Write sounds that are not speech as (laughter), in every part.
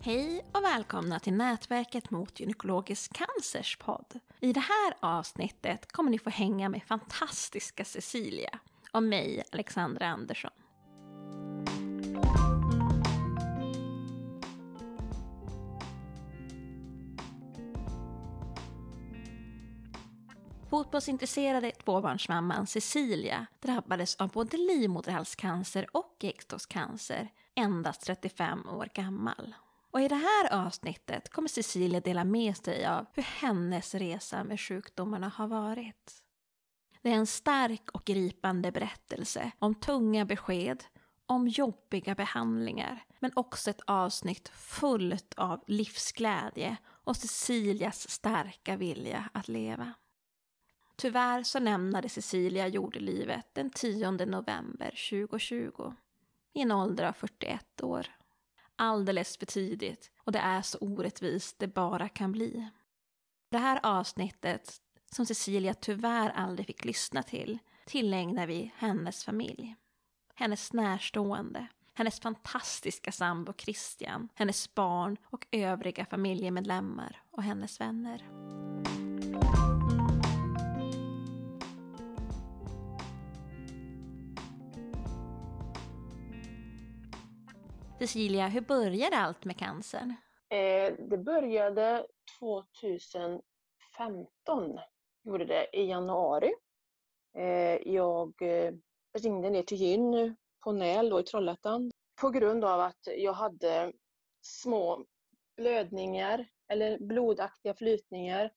Hej och välkomna till Nätverket mot gynekologisk cancers podd. I det här avsnittet kommer ni få hänga med fantastiska Cecilia och mig, Alexandra Andersson. Fotbollsintresserade tvåbarnsmamman Cecilia drabbades av både livmoderhalscancer och äggstockscancer endast 35 år gammal. Och i det här avsnittet kommer Cecilia dela med sig av hur hennes resa med sjukdomarna har varit. Det är en stark och gripande berättelse om tunga besked, om jobbiga behandlingar, men också ett avsnitt fullt av livsglädje och Cecilias starka vilja att leva. Tyvärr så lämnade Cecilia jordelivet den 10 november 2020 i en ålder av 41 år. Alldeles för tidigt och det är så orättvist det bara kan bli. Det här avsnittet, som Cecilia tyvärr aldrig fick lyssna till, tillägnar vi hennes familj. Hennes närstående, hennes fantastiska sambo Christian, hennes barn och övriga familjemedlemmar och hennes vänner. Cecilia, hur började allt med cancern? Eh, det började 2015, gjorde det, i januari. Eh, jag eh, ringde ner till gyn på Näl då, i Trollhättan på grund av att jag hade små blödningar eller blodaktiga flytningar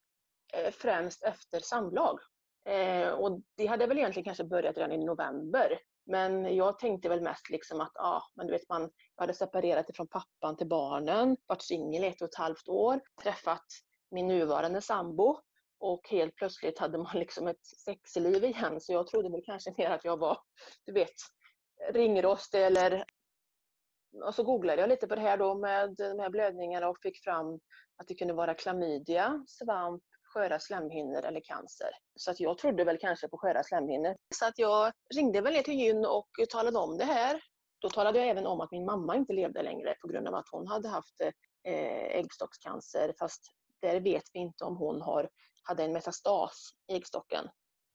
eh, främst efter samlag. Eh, och det hade väl egentligen kanske börjat redan i november. Men jag tänkte väl mest liksom att, ah, men du vet man, jag hade separerat ifrån pappan till barnen, varit singel i ett och ett halvt år, träffat min nuvarande sambo och helt plötsligt hade man liksom ett sexliv igen. Så jag trodde väl kanske mer att jag var, du vet, ringrostig eller och så googlade jag lite på det här då med de här blödningarna och fick fram att det kunde vara klamydia, svamp, sköra slemhinnor eller cancer. Så att jag trodde väl kanske på sköra slemhinnor. Så att jag ringde väl ner till gyn och talade om det här. Då talade jag även om att min mamma inte levde längre på grund av att hon hade haft eh, äggstockscancer. Fast där vet vi inte om hon har, hade en metastas i äggstocken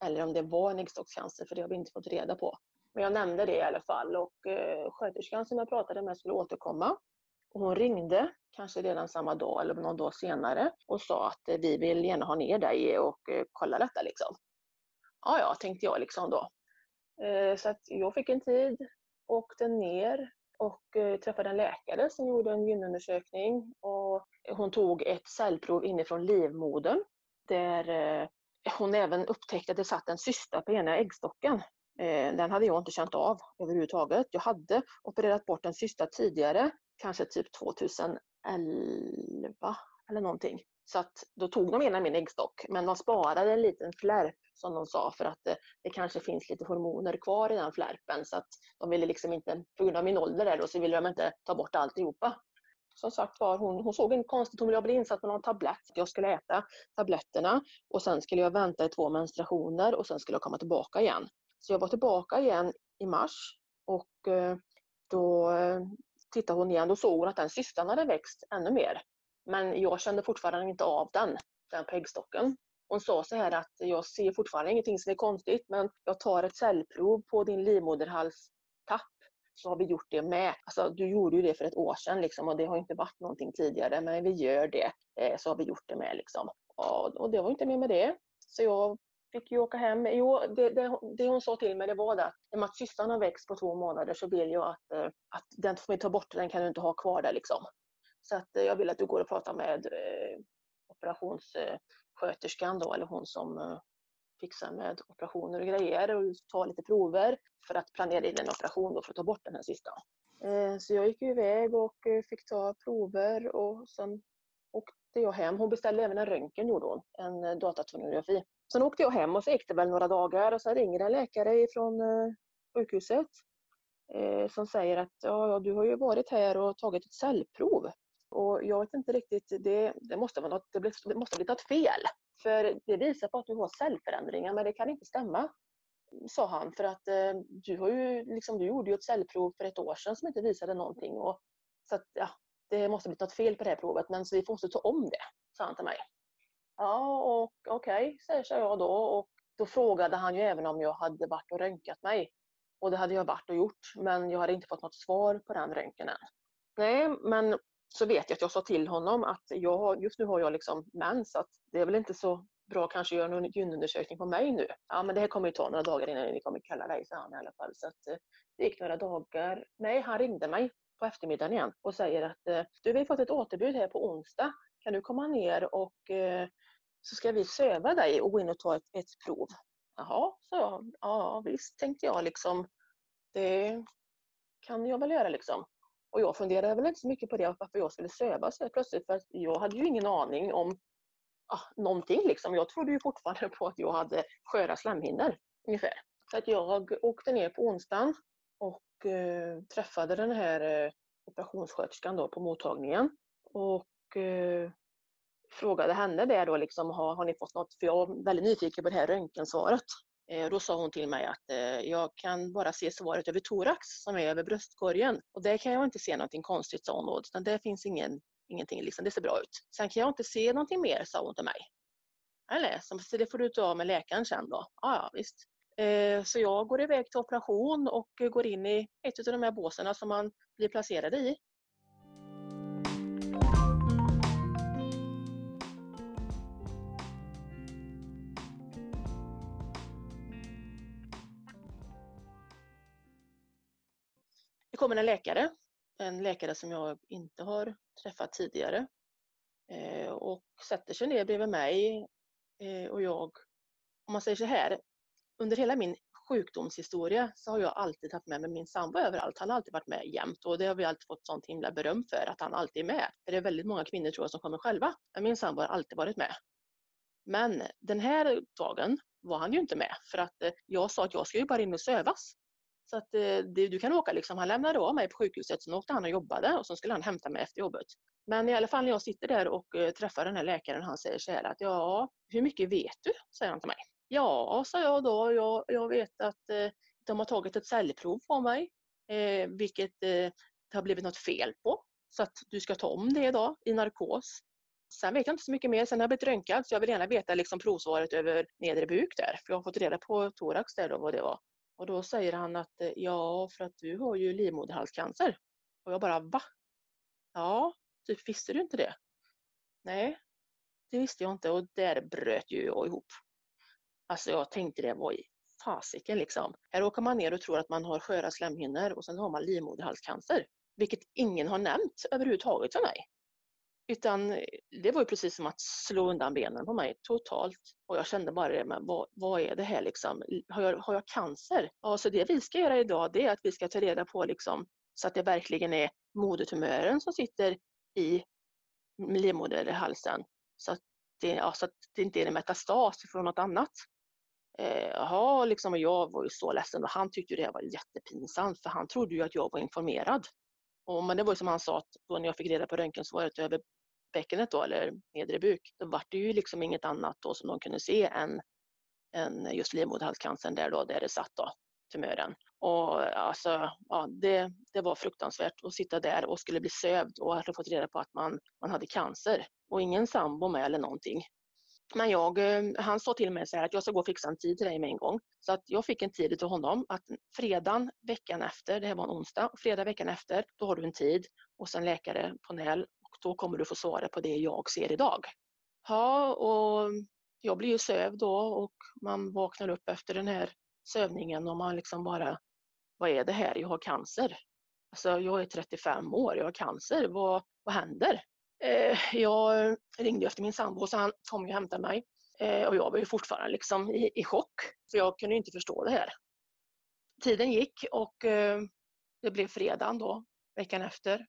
eller om det var en äggstockscancer, för det har vi inte fått reda på. Men jag nämnde det i alla fall och eh, sköterskan som jag pratade med skulle återkomma. Och hon ringde, kanske redan samma dag eller någon dag senare, och sa att eh, vi vill gärna ha ner dig eh, och eh, kolla detta. Liksom. Ja, ja, tänkte jag liksom då. Så att jag fick en tid, åkte ner och träffade en läkare som gjorde en gynundersökning. Och hon tog ett cellprov inifrån livmodern där hon även upptäckte att det satt en cysta på ena äggstocken. Den hade jag inte känt av överhuvudtaget. Jag hade opererat bort en cysta tidigare kanske typ 2011 eller någonting. Så att då tog de ena min äggstock, men de sparade en liten flärp som de sa för att det, det, kanske finns lite hormoner kvar i den flärpen så att de ville liksom inte, på grund av min ålder där då, så ville de inte ta bort alltihopa. Som sagt var, hon, hon såg inte konstigt hon ville bli insatt på någon tablett. Jag skulle äta tabletterna och sen skulle jag vänta i två menstruationer och sen skulle jag komma tillbaka igen. Så jag var tillbaka igen i mars och eh, då eh, tittade hon igen, då såg hon att den cystan hade växt ännu mer. Men jag kände fortfarande inte av den, den på äggstocken. Hon sa så här att jag ser fortfarande ingenting som är konstigt men jag tar ett cellprov på din livmoderhalstapp så har vi gjort det med. Alltså, du gjorde ju det för ett år sedan liksom, och det har inte varit någonting tidigare men vi gör det eh, så har vi gjort det med. Liksom. Och, och det var inte mer med det. Så jag fick ju åka hem. Jo, det, det, det hon sa till mig det var det att i och med att cystan har växt på två månader så vill jag att, eh, att den får vi ta bort, den kan du inte ha kvar där liksom. Så att eh, jag vill att du går och pratar med eh, operationssköterskan då, eller hon som eh, fixar med operationer och grejer och tar lite prover för att planera in en operation då för att ta bort den här cystan. Eh, så jag gick iväg och eh, fick ta prover och sen åkte jag hem. Hon beställde även en röntgen gjorde hon, en eh, datatomografi. Sen åkte jag hem och så gick det väl några dagar och så ringer en läkare från eh, sjukhuset eh, som säger att ja, du har ju varit här och tagit ett cellprov. Och jag vet inte riktigt, det, det måste vara något, det, blir, det måste ha blivit något fel. För det visar på att du har cellförändringar men det kan inte stämma. Sa han för att eh, du, har ju, liksom, du gjorde ju ett cellprov för ett år sedan som inte visade någonting. Och, så att, ja, det måste bli något fel på det här provet men så vi måste ta om det, sa han till mig. Ja, och okej, okay, säger jag då. Och då frågade han ju även om jag hade varit och röntgat mig. Och det hade jag varit och gjort, men jag hade inte fått något svar på den röntgenen. Nej, men så vet jag att jag sa till honom att jag, just nu har jag liksom mens, så att det är väl inte så bra kanske att göra någon gynundersökning på mig nu. Ja, men det här kommer ju ta några dagar innan ni kommer kalla dig, sa han i alla fall. Så att, eh, det gick några dagar. Nej, han ringde mig på eftermiddagen igen och säger att eh, du, vi har fått ett återbud här på onsdag. Kan du komma ner och eh, så ska vi söva dig och gå in och ta ett, ett prov. Jaha, sa jag. Ja visst, tänkte jag liksom. Det kan jag väl göra liksom. Och jag funderade väl inte så mycket på det, varför jag skulle sövas så plötsligt. För jag hade ju ingen aning om ah, någonting liksom. Jag trodde ju fortfarande på att jag hade sköra slemhinnor ungefär. Så att jag åkte ner på onsdagen och eh, träffade den här eh, operationssköterskan då på mottagningen. Och eh, frågade henne där då liksom, har, har ni fått något? För jag var väldigt nyfiken på det här röntgensvaret. Eh, då sa hon till mig att eh, jag kan bara se svaret över thorax som är över bröstkorgen. Och där kan jag inte se någonting konstigt sa hon då, utan det finns ingen, ingenting, liksom, det ser bra ut. Sen kan jag inte se någonting mer sa hon till mig. Eller, så det får du ta med läkaren sen då. Ah, ja visst. Eh, så jag går iväg till operation och går in i ett av de här båsen som man blir placerad i. Det kommer en läkare, en läkare som jag inte har träffat tidigare eh, och sätter sig ner bredvid mig eh, och jag, om man säger så här, under hela min sjukdomshistoria så har jag alltid haft med mig min sambo överallt. Han har alltid varit med jämt och det har vi alltid fått sånt himla beröm för att han alltid är med. För det är väldigt många kvinnor tror jag som kommer själva. Men min sambo har alltid varit med. Men den här dagen var han ju inte med för att eh, jag sa att jag ska ju bara in och sövas. Så att eh, det, du kan åka liksom. Han lämnade av mig på sjukhuset, sen åkte han och jobbade och så skulle han hämta mig efter jobbet. Men i alla fall när jag sitter där och eh, träffar den här läkaren, han säger så här att ja, hur mycket vet du? säger han till mig. Ja, sa jag då, jag, jag vet att eh, de har tagit ett cellprov på mig, eh, vilket eh, det har blivit något fel på. Så att du ska ta om det idag i narkos. Sen vet jag inte så mycket mer. Sen har jag blivit röntgad så jag vill gärna veta liksom provsvaret över nedre buk där. För jag har fått reda på thorax där då vad det var. Och då säger han att eh, ja, för att du har ju livmoderhalscancer. Och jag bara va? Ja, typ visste du inte det? Nej, det visste jag inte och där bröt ju jag ihop. Alltså jag tänkte det var i fasiken liksom. Här åker man ner och tror att man har sköra slemhinnor och sen har man livmoderhalscancer. Vilket ingen har nämnt överhuvudtaget för mig. Utan eh, det var ju precis som att slå undan benen på mig totalt. Och jag kände bara det, men vad, vad är det här liksom? Har jag, har jag cancer? Ja, så det vi ska göra idag det är att vi ska ta reda på liksom, så att det verkligen är modertumören som sitter i livmoderhalsen. Så att det, ja, så att det inte är en metastas från något annat. Eh, liksom, och jag var ju så ledsen och han tyckte det var jättepinsamt för han trodde ju att jag var informerad. Och, men det var ju som han sa att då när jag fick reda på röntgensvaret över bäckenet då, eller nedre buk, då var det ju liksom inget annat då som de kunde se än, än just livmoderhalscancern där då, där det satt då, tumören. Och alltså, ja, det, det var fruktansvärt att sitta där och skulle bli sövd och hade fått reda på att man, man hade cancer och ingen sambo med eller någonting. Men jag, eh, han sa till mig så att jag ska gå och fixa en tid till dig med en gång. Så att jag fick en tid till honom att fredagen veckan efter, det här var en onsdag, fredag veckan efter, då har du en tid och sen läkare på NÄL då kommer du få svara på det jag ser idag. Ja, och jag blir ju sövd då och man vaknar upp efter den här sövningen och man liksom bara, vad är det här? Jag har cancer. Alltså jag är 35 år, jag har cancer. Vad, vad händer? Eh, jag ringde efter min sambo så han kom och hämtade mig. Eh, och jag var ju fortfarande liksom i, i chock. För jag kunde inte förstå det här. Tiden gick och eh, det blev fredagen då, veckan efter.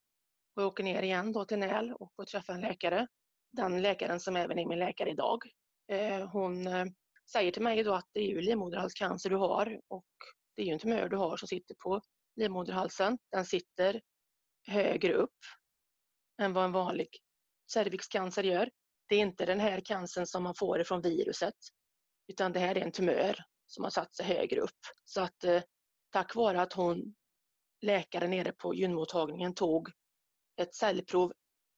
Och jag åker ner igen då till NÄL och får träffa en läkare. Den läkaren som även är min läkare idag. Eh, hon eh, säger till mig då att det är ju livmoderhalscancer du har och det är ju en tumör du har som sitter på livmoderhalsen. Den sitter högre upp än vad en vanlig cervixcancer gör. Det är inte den här cancern som man får ifrån viruset, utan det här är en tumör som har satt sig högre upp. Så att eh, tack vare att hon, läkaren nere på gynmottagningen, tog ett cellprov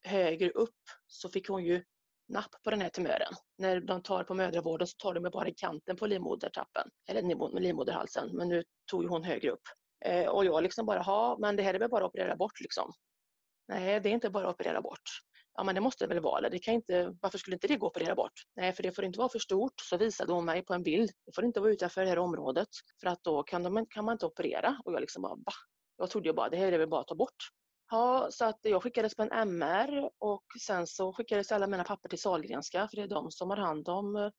högre upp så fick hon ju napp på den här tumören. När de tar på mödravården så tar de bara i kanten på livmodertappen, eller livmoderhalsen, men nu tog hon högre upp. Eh, och jag liksom bara, ha, men det här är väl bara att operera bort liksom. Nej, det är inte bara att operera bort. Ja men det måste det väl vara, det kan inte, varför skulle inte det gå att operera bort? Nej, för det får inte vara för stort. Så visade hon mig på en bild, det får inte vara utanför det här området, för att då kan, de, kan man inte operera. Och jag liksom bara, va? Jag trodde ju bara, det här är väl bara att ta bort. Ja, så att jag skickades på en MR och sen så skickades alla mina papper till Sahlgrenska för det är de som har hand om eh,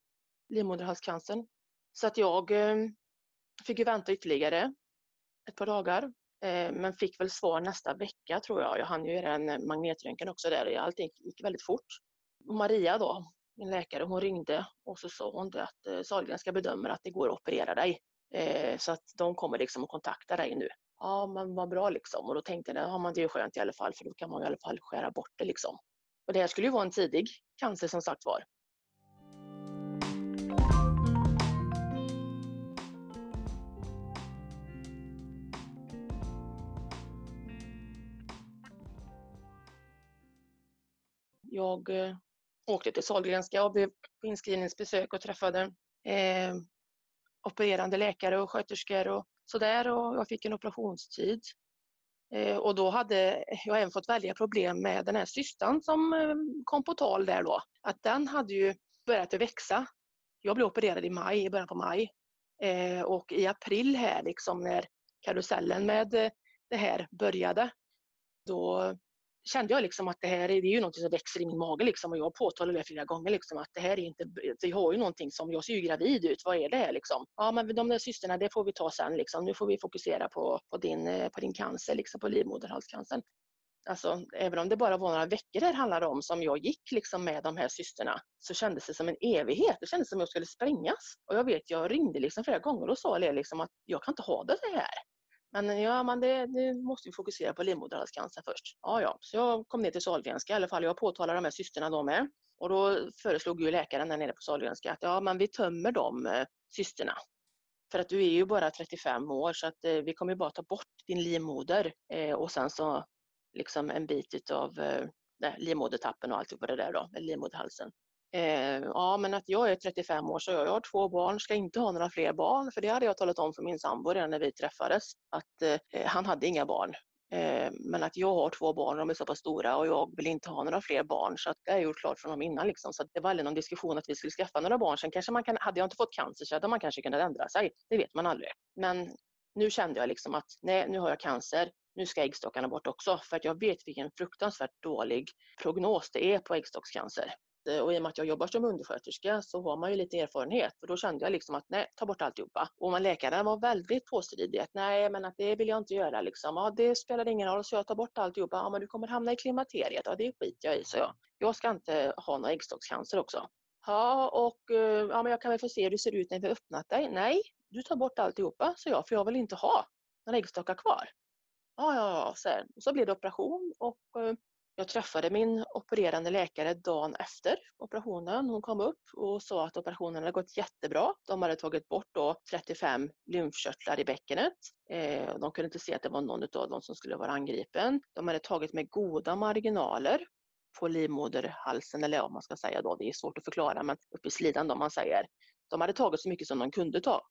livmoderhalscancern. Så att jag eh, fick ju vänta ytterligare ett par dagar eh, men fick väl svar nästa vecka tror jag. Jag hann ju göra en magnetröntgen också där och allting gick väldigt fort. Maria då, min läkare, hon ringde och så sa hon att Sahlgrenska bedömer att det går att operera dig. Så att de kommer liksom att kontakta dig nu ja men vad bra liksom. Och då tänkte jag, ja men det är skönt i alla fall för då kan man i alla fall skära bort det liksom. Och det här skulle ju vara en tidig cancer som sagt var. Jag eh, åkte till Sahlgrenska och blev på inskrivningsbesök och träffade eh, opererande läkare och sköterskor och sådär och jag fick en operationstid. Eh, och då hade jag även fått välja problem med den här cystan som eh, kom på tal där då. Att den hade ju börjat växa. Jag blev opererad i maj, i början på maj. Eh, och i april här liksom när karusellen med eh, det här började, då kände jag liksom att det här är, det är ju något som växer i min mage liksom och jag påtalade det flera gånger liksom att det här är inte, vi har ju någonting som, jag ser ju gravid ut, vad är det här liksom? Ja men de där systrarna det får vi ta sen liksom, nu får vi fokusera på, på, din, eh, på din cancer, liksom på livmoderhalscancern. Alltså, även om det bara var några veckor det handlade om som jag gick liksom med de här systrarna så kändes det som en evighet. Det kändes som att jag skulle sprängas. Och jag vet, jag ringde liksom flera gånger och sa liksom att jag kan inte ha det så här. Men eh, ja, man det, nu måste vi fokusera på livmoderhalscancer först. Ja, ja, så jag kom ner till Sahlgrenska i alla fall. Jag påtalade de här systrarna då med. Och då föreslog ju läkaren där nere på Sahlgrenska att ja, men vi tömmer de eh. För att du är ju bara 35 år så att eh, vi kommer bara ta bort din livmoder eh, och sen så liksom en bit av eh, livmodertappen och allt det där då, livmoderhalsen. Eh, ja, men att jag är 35 år så jag, har två barn, ska inte ha några fler barn. För det hade jag talat om för min sambo redan när vi träffades. Att eh, han hade inga barn. Eh, men att jag har två barn de är så pass stora och jag vill inte ha några fler barn. Så att det har jag gjort klart för honom innan. Liksom. Så det var aldrig någon diskussion att vi skulle skaffa några barn. Sen kanske man kan, hade jag inte fått cancer så hade man kanske kunnat ändra sig. Det vet man aldrig. Men nu kände jag liksom att nej, nu har jag cancer. Nu ska äggstockarna bort också. För att jag vet vilken fruktansvärt dålig prognos det är på äggstockscancer. Eh, och i och med att jag jobbar som undersköterska så har man ju lite erfarenhet och då kände jag liksom att nej, ta bort alltihopa. Och man, läkaren var väldigt påstridig att nej, men att det vill jag inte göra liksom. Ja, det spelar ingen roll så jag tar bort alltihopa. Ja, men du kommer hamna i klimakteriet. Ja, det skiter jag i, så jag. Jag ska inte ha någon äggstockscancer också. Ja, och eh, ja, men jag kan väl få se hur det ser ut när vi har öppnat dig. Nej, du tar bort alltihopa, så jag, för jag vill inte ha några äggstockar kvar. Ja, ja, ja, så, här. så blev det operation och eh, jag träffade min opererande läkare dagen efter operationen. Hon kom upp och sa att operationen hade gått jättebra. De hade tagit bort då 35 lymfkörtlar i bäckenet. Eh, de kunde inte se att det var någon av dem som skulle vara angripen. De hade tagit med goda marginaler på livmoderhalsen, eller om man ska säga då, det är svårt att förklara, men uppe i slidan då man säger. De hade tagit så mycket som de kunde ta.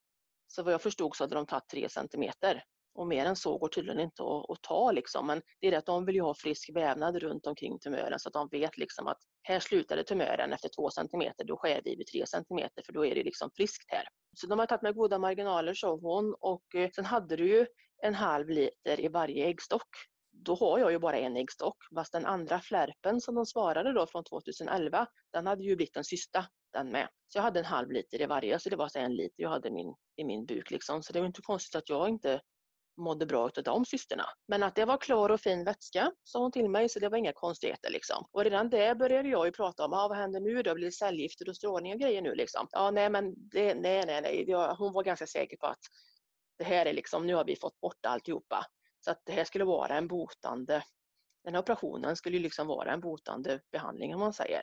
Så vad jag förstod så hade de tagit 3 centimeter och mer än så går tydligen inte att, att ta liksom. Men det är det att de vill ju ha frisk vävnad runt omkring tumören så att de vet liksom att här slutade tumören efter två centimeter, då skär vi vid tre centimeter för då är det liksom friskt här. Så de har tagit med goda marginaler sa hon och eh, sen hade du ju en halv liter i varje äggstock. Då har jag ju bara en äggstock, fast den andra flärpen som de svarade då från 2011, den hade ju blivit den sista, den med. Så jag hade en halv liter i varje, så det var så en liter jag hade min, i min buk liksom. Så det var inte konstigt att jag inte mådde bra av de cysterna. Men att det var klar och fin vätska, sa hon till mig, så det var inga konstigheter. Liksom. Och redan där började jag ju prata om, ah, vad händer nu då? Blir det cellgifter och strålning och grejer nu? Liksom. Ja, nej, men det, nej, nej, nej. Hon var ganska säker på att det här är liksom, nu har vi fått bort alltihopa. Så att det här skulle vara en botande, den här operationen skulle liksom vara en botande behandling om man säger.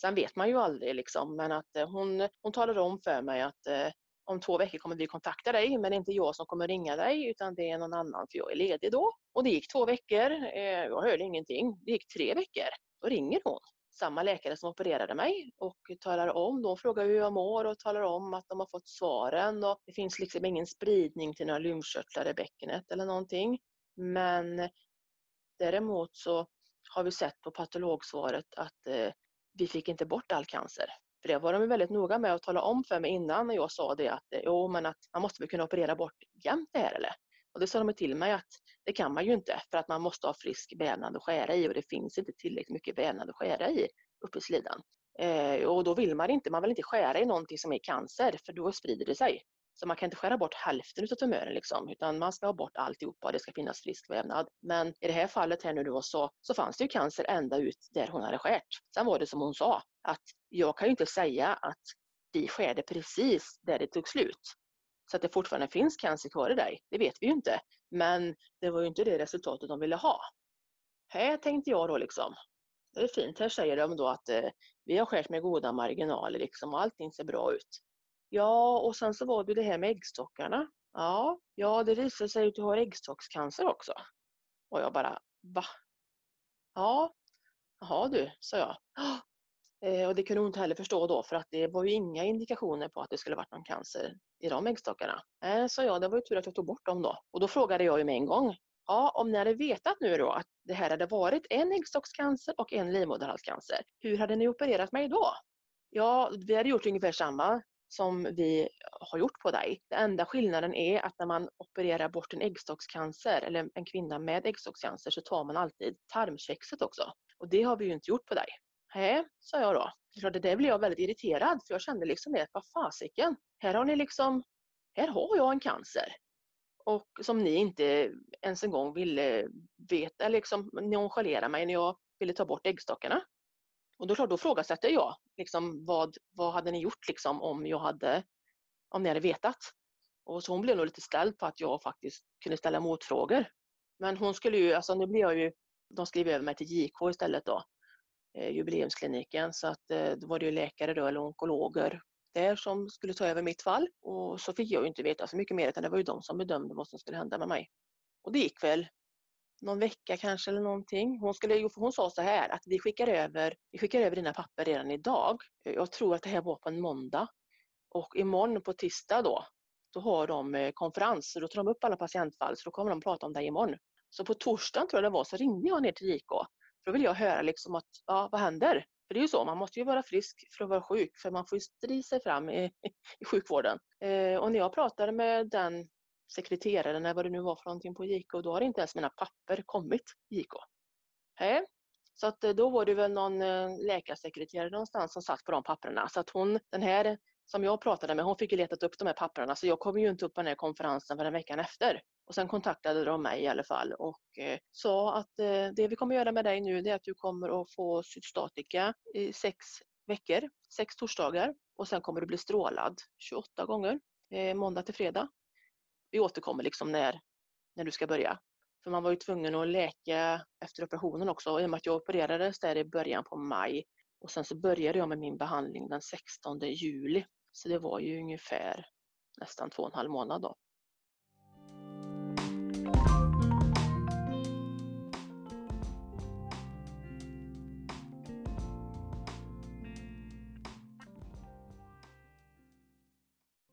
Sen vet man ju aldrig liksom, men att eh, hon, hon talade om för mig att eh, om två veckor kommer vi kontakta dig, men det är inte jag som kommer ringa dig utan det är någon annan för jag är ledig då. Och det gick två veckor, eh, jag hörde ingenting. Det gick tre veckor, då ringer hon samma läkare som opererade mig och talar om, de frågar hur jag mår och talar om att de har fått svaren och det finns liksom ingen spridning till några lymfkörtlar i bäckenet eller någonting. Men däremot så har vi sett på patologsvaret att eh, vi fick inte bort all cancer. För det var de väldigt noga med att tala om för mig innan när jag sa det att eh, jo men att man måste väl kunna operera bort jämt det här eller? Och det sa de till mig att det kan man ju inte för att man måste ha frisk vävnad att skära i och det finns inte tillräckligt mycket vävnad att skära i uppe i slidan. Eh, och då vill man inte, man vill inte skära i någonting som är cancer för då sprider det sig. Så man kan inte skära bort hälften av tumören liksom, utan man ska ha bort alltihopa och det ska finnas frisk vävnad. Men i det här fallet här nu då så, så fanns det ju cancer ända ut där hon hade skärt. Sen var det som hon sa, att jag kan ju inte säga att vi skärde precis där det tog slut. Så att det fortfarande finns cancer kvar i dig, det vet vi ju inte. Men det var ju inte det resultatet de ville ha. Här tänkte jag då liksom, det är fint, här säger de då att eh, vi har skärt med goda marginaler liksom och allting ser bra ut. Ja, och sen så var det det här med äggstockarna. Ja, ja det visar sig att du har äggstockscancer också. Och jag bara, va? Ja, jaha du, sa jag. (gasps) Eh, och det kunde hon inte heller förstå då för att det var ju inga indikationer på att det skulle varit någon cancer i de äggstockarna. Eh, Nej, sa jag, det var ju tur att jag tog bort dem då. Och då frågade jag ju med en gång, ja om ni hade vetat nu då att det här hade varit en äggstockscancer och en livmoderhalscancer, hur hade ni opererat mig då? Ja, vi hade gjort ungefär samma som vi har gjort på dig. Den enda skillnaden är att när man opererar bort en äggstockscancer eller en kvinna med äggstockscancer så tar man alltid tarmkexet också. Och det har vi ju inte gjort på dig. Nej, sa jag då. Det där blev jag väldigt irriterad för jag kände liksom det, vad fasiken, här har ni liksom, här har jag en cancer. Och som ni inte ens en gång ville veta, liksom nonchalera mig när jag ville ta bort äggstockarna. Och då, då frågasätter jag, liksom, vad, vad hade ni gjort liksom, om, jag hade, om ni hade vetat? Och så hon blev nog lite ställd på att jag faktiskt kunde ställa motfrågor. Men hon skulle ju, alltså nu blev jag ju, de skrev över mig till JK istället då, eh, jubileumskliniken, så att eh, då var det ju läkare då, eller onkologer där som skulle ta över mitt fall. Och så fick jag ju inte veta så mycket mer, utan det var ju de som bedömde vad som skulle hända med mig. Och det gick väl någon vecka kanske eller någonting. Hon, skulle, hon sa så här att vi skickar, över, vi skickar över dina papper redan idag. Jag tror att det här var på en måndag. Och imorgon på tisdag då, då har de eh, konferens. Då tar de upp alla patientfall så då kommer de prata om det imorgon. Så på torsdagen tror jag det var så ringde jag ner till JK. För då vill jag höra liksom att, ja vad händer? För det är ju så, man måste ju vara frisk för att vara sjuk för man får ju strida sig fram i, (laughs) i sjukvården. Eh, och när jag pratade med den sekreteraren eller vad det nu var för någonting på JK, och då har inte ens mina papper kommit JK. Hej. Så att eh, då var det väl någon eh, läkarsekreterare någonstans som satt på de papperna. Så att hon, den här som jag pratade med, hon fick ju letat upp de här papperna så jag kom ju inte upp på den här konferensen förrän veckan efter. Och sen kontaktade de mig i alla fall och eh, sa att eh, det vi kommer göra med dig nu det är att du kommer att få cytostatika i sex veckor, sex torsdagar och sen kommer du bli strålad 28 gånger, eh, måndag till fredag vi återkommer liksom när, när du ska börja. För man var ju tvungen att läka efter operationen också i och med att jag opererades där i början på maj. Och sen så började jag med min behandling den 16 juli. Så det var ju ungefär nästan två och en halv månad då.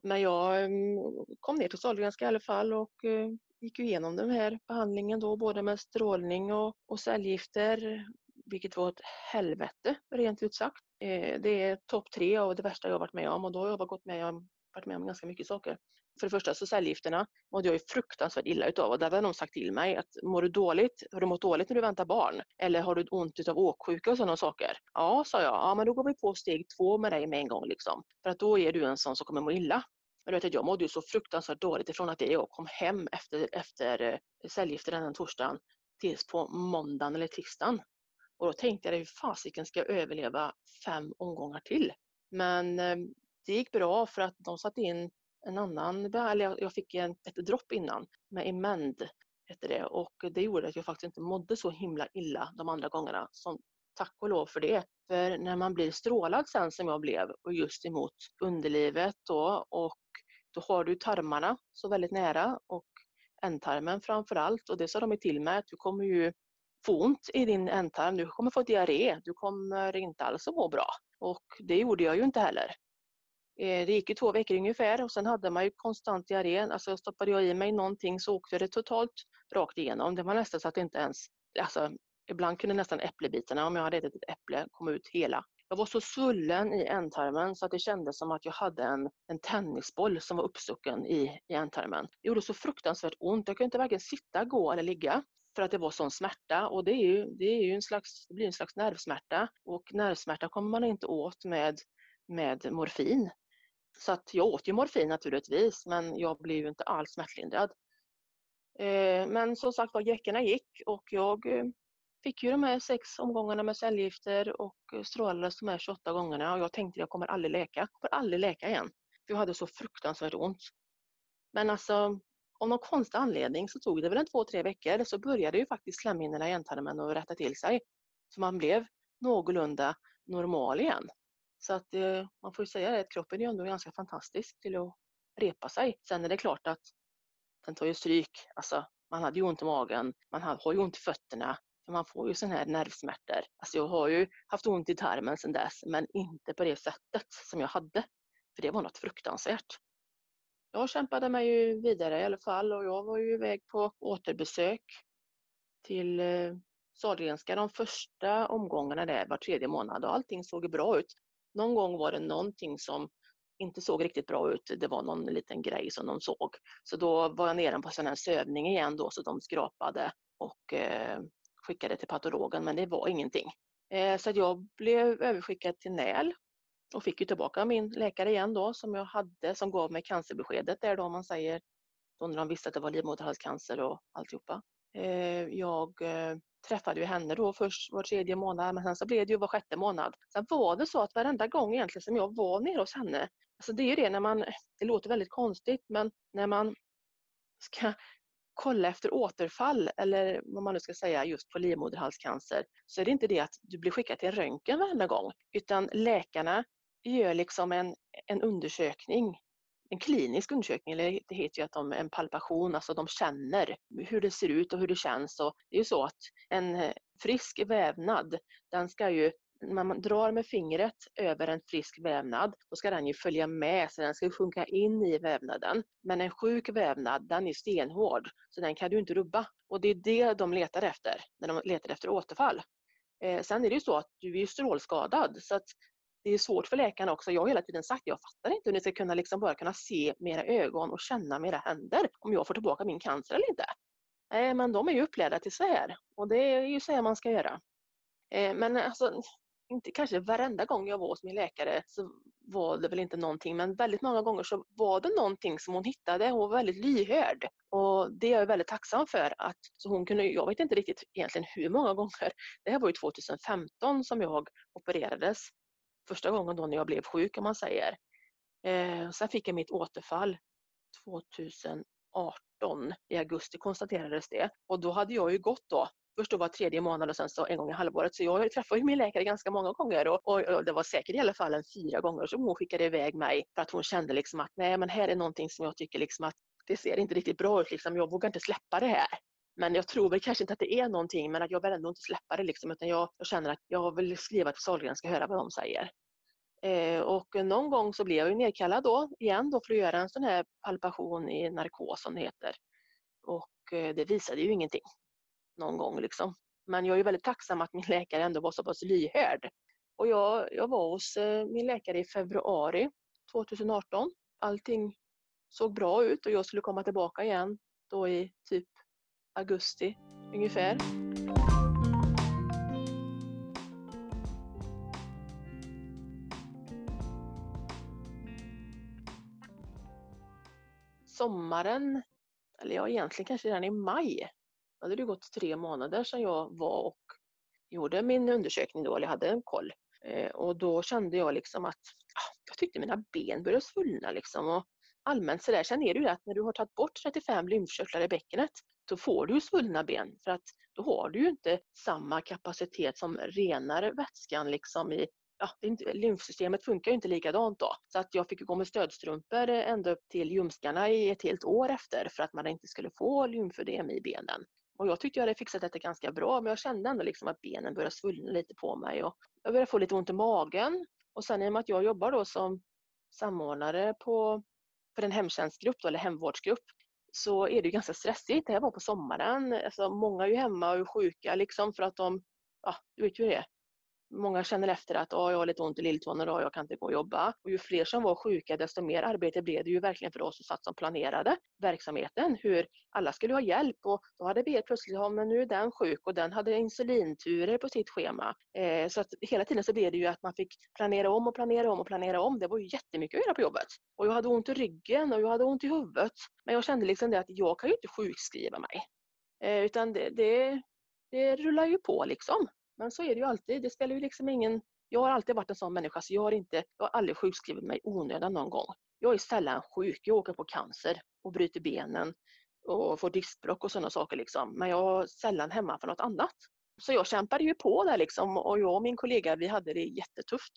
Men jag mm, kom ner till Sahlgrenska i alla fall och eh, gick igenom den här behandlingen då både med strålning och, och cellgifter, vilket var ett helvete rent ut sagt. Eh, det är topp tre av det värsta jag varit med om och då har jag gått med om, varit med om ganska mycket saker. För det första så cellgifterna mådde jag ju fruktansvärt illa utav och där har de sagt till mig att mår du dåligt, har du mått dåligt när du väntar barn? Eller har du ont utav åksjuka och sådana saker? Ja, sa jag, ja men då går vi på steg två med dig med en gång liksom. För att då är du en sån som kommer må illa. Men vet, jag mådde ju så fruktansvärt dåligt ifrån att jag kom hem efter, efter eh, cellgifterna den torsdagen tills på måndagen eller tisdagen. Och då tänkte jag, hur fasiken ska jag överleva fem omgångar till? Men eh, det gick bra för att de satte in en annan, eller jag fick en, ett dropp innan med Emend hette det och det gjorde att jag faktiskt inte mådde så himla illa de andra gångerna. Så tack och lov för det. För när man blir strålad sen som jag blev och just emot underlivet då och då har du tarmarna så väldigt nära och ändtarmen framför allt och det sa de till mig att du kommer ju få ont i din ändtarm, du kommer få diarré, du kommer inte alls att må bra. Och det gjorde jag ju inte heller. Eh, det gick ju två veckor ungefär och sen hade man ju konstant diarré. Alltså stoppade jag i mig någonting så åkte det totalt rakt igenom. Det var nästan så att det inte ens, alltså ibland kunde nästan äpplebitarna, om jag hade ätit ett äpple, komma ut hela. Jag var så svullen i ändtarmen så att det kändes som att jag hade en, en tennisboll som var uppstucken i, i ändtarmen. Det gjorde så fruktansvärt ont. Jag kunde inte varken sitta, gå eller ligga för att det var sån smärta och det, är ju, det, är ju en slags, det blir en slags nervsmärta och nervsmärta kommer man inte åt med, med morfin. Så att jag åt ju morfin naturligtvis men jag blev ju inte alls smärtlindrad. Eh, men som sagt var, veckorna gick och jag eh, fick ju de här sex omgångarna med cellgifter och eh, strålades de här 28 gångerna och jag tänkte jag kommer aldrig läka. Jag kommer aldrig läka igen. För jag hade så fruktansvärt ont. Men alltså, av någon konstig anledning så tog det väl en två, tre veckor så började ju faktiskt slemhinnorna i ändtarmen att rätta till sig. Så man blev någorlunda normal igen. Så att eh, man får ju säga det, att kroppen är ju ändå ganska fantastisk till att repa sig. Sen är det klart att den tar ju stryk. Alltså, man hade ju ont i magen, man har ju ont i fötterna, för man får ju sådana här nervsmärtor. Alltså jag har ju haft ont i tarmen sedan dess, men inte på det sättet som jag hade. För det var något fruktansvärt. Jag kämpade mig ju vidare i alla fall och jag var ju iväg på återbesök till eh, Sahlgrenska de första omgångarna där var tredje månad och allting såg bra ut. Någon gång var det någonting som inte såg riktigt bra ut. Det var någon liten grej som de såg. Så då var jag nere på sån här sövning igen då så de skrapade och eh, skickade till patologen men det var ingenting. Eh, så jag blev överskickad till NÄL och fick ju tillbaka min läkare igen då som jag hade som gav mig cancerbeskedet där då man säger då när de visste att det var livmoderhalscancer och alltihopa. Eh, jag eh, träffade ju henne då först var tredje månad men sen så blev det ju var sjätte månad. Sen var det så att varenda gång egentligen som jag var nere hos henne, alltså det är ju det när man, det låter väldigt konstigt men när man ska kolla efter återfall eller vad man nu ska säga just på livmoderhalscancer så är det inte det att du blir skickad till röntgen varenda gång utan läkarna gör liksom en, en undersökning en klinisk undersökning, eller det heter ju att de, en palpation, alltså de känner hur det ser ut och hur det känns. Och det är ju så att en eh, frisk vävnad, den ska ju när man drar med fingret över en frisk vävnad, då ska den ju följa med, så den ska sjunka in i vävnaden. Men en sjuk vävnad, den är stenhård, så den kan du inte rubba. Och det är det de letar efter, när de letar efter återfall. Eh, sen är det ju så att du är strålskadad, så att det är svårt för läkarna också. Jag har hela tiden sagt, jag fattar inte hur ni ska kunna liksom bara kunna se med era ögon och känna med era händer om jag får tillbaka min cancer eller inte. Nej, men de är ju upplärda till så här och det är ju så här man ska göra. Eh, men alltså, inte kanske varenda gång jag var hos min läkare så var det väl inte någonting, men väldigt många gånger så var det någonting som hon hittade. Hon var väldigt lyhörd och det är jag väldigt tacksam för. att så hon kunde, Jag vet inte riktigt egentligen hur många gånger. Det här var ju 2015 som jag opererades. Första gången då när jag blev sjuk om man säger. Eh, sen fick jag mitt återfall 2018 i augusti konstaterades det och då hade jag ju gått då först då var tredje månad och sen så en gång i halvåret. Så jag träffade min läkare ganska många gånger och, och, och, det var säkert i alla fall en fyra gånger som hon skickade iväg mig för att hon kände liksom att nej men här är någonting som jag tycker liksom att det ser inte riktigt bra ut liksom. Jag vågar inte släppa det här. Men jag tror väl kanske inte att det är någonting men att jag vill ändå inte släppa det liksom utan jag, jag känner att jag vill skriva till Sahlgrenska och höra vad de säger. Eh, och någon gång så blev jag ju nedkallad då igen då för att göra en sån här palpation i narkos som det heter. Och eh, det visade ju ingenting någon gång liksom. Men jag är väldigt tacksam att min läkare ändå var så pass lyhörd. Och jag, jag var hos eh, min läkare i februari 2018. Allting såg bra ut och jag skulle komma tillbaka igen då i typ augusti ungefär. Sommaren, eller ja egentligen kanske redan i maj hade det gått tre månader sedan jag var och gjorde min undersökning då, eller hade en koll. Eh, och då kände jag liksom att ah, jag tyckte mina ben började svullna liksom. Och allmänt sådär, sen är det ju att när du har tagit bort 35 lymfkörtlar i bäckenet, då får du svullna ben för att då har du ju inte samma kapacitet som renar vätskan liksom i ja, inte, lymfsystemet funkar ju inte likadant då. Så att jag fick gå med stödstrumpor ända upp till ljumskarna i ett helt år efter för att man inte skulle få lymfödem i benen. Och jag tyckte jag hade fixat detta ganska bra men jag kände ändå liksom att benen började svullna lite på mig och jag började få lite ont i magen. Och sen i och med att jag jobbar då som samordnare på, för en hemtjänstgrupp då, eller hemvårdsgrupp så är det ganska stressigt. Det här var på sommaren. Alltså, många är ju hemma och är sjuka liksom för att de, ja du vet ju det, Många känner efter att oh, jag har lite ont i lilltån idag, jag kan inte gå och jobba. Och ju fler som var sjuka desto mer arbete blev det ju verkligen för oss som satt som planerade verksamheten. Hur alla skulle ha hjälp och då hade vi helt plötsligt, ja men nu är den sjuk och den hade insulinturer på sitt schema. Eh, så att hela tiden så blev det ju att man fick planera om och planera om och planera om. Det var ju jättemycket att göra på jobbet. Och jag hade ont i ryggen och jag hade ont i huvudet. Men jag kände liksom det att jag kan ju inte sjukskriva mig. Eh, utan det, det, det rullar ju på liksom. Men så är det ju alltid. Det spelar ju liksom ingen... Jag har alltid varit en sån människa så jag har, inte, jag har aldrig sjukskrivit mig onödan någon gång. Jag är sällan sjuk. Jag åker på cancer och bryter benen och får diskbråck och sådana saker liksom. Men jag är sällan hemma för något annat. Så jag kämpade ju på där liksom och jag och min kollega vi hade det jättetufft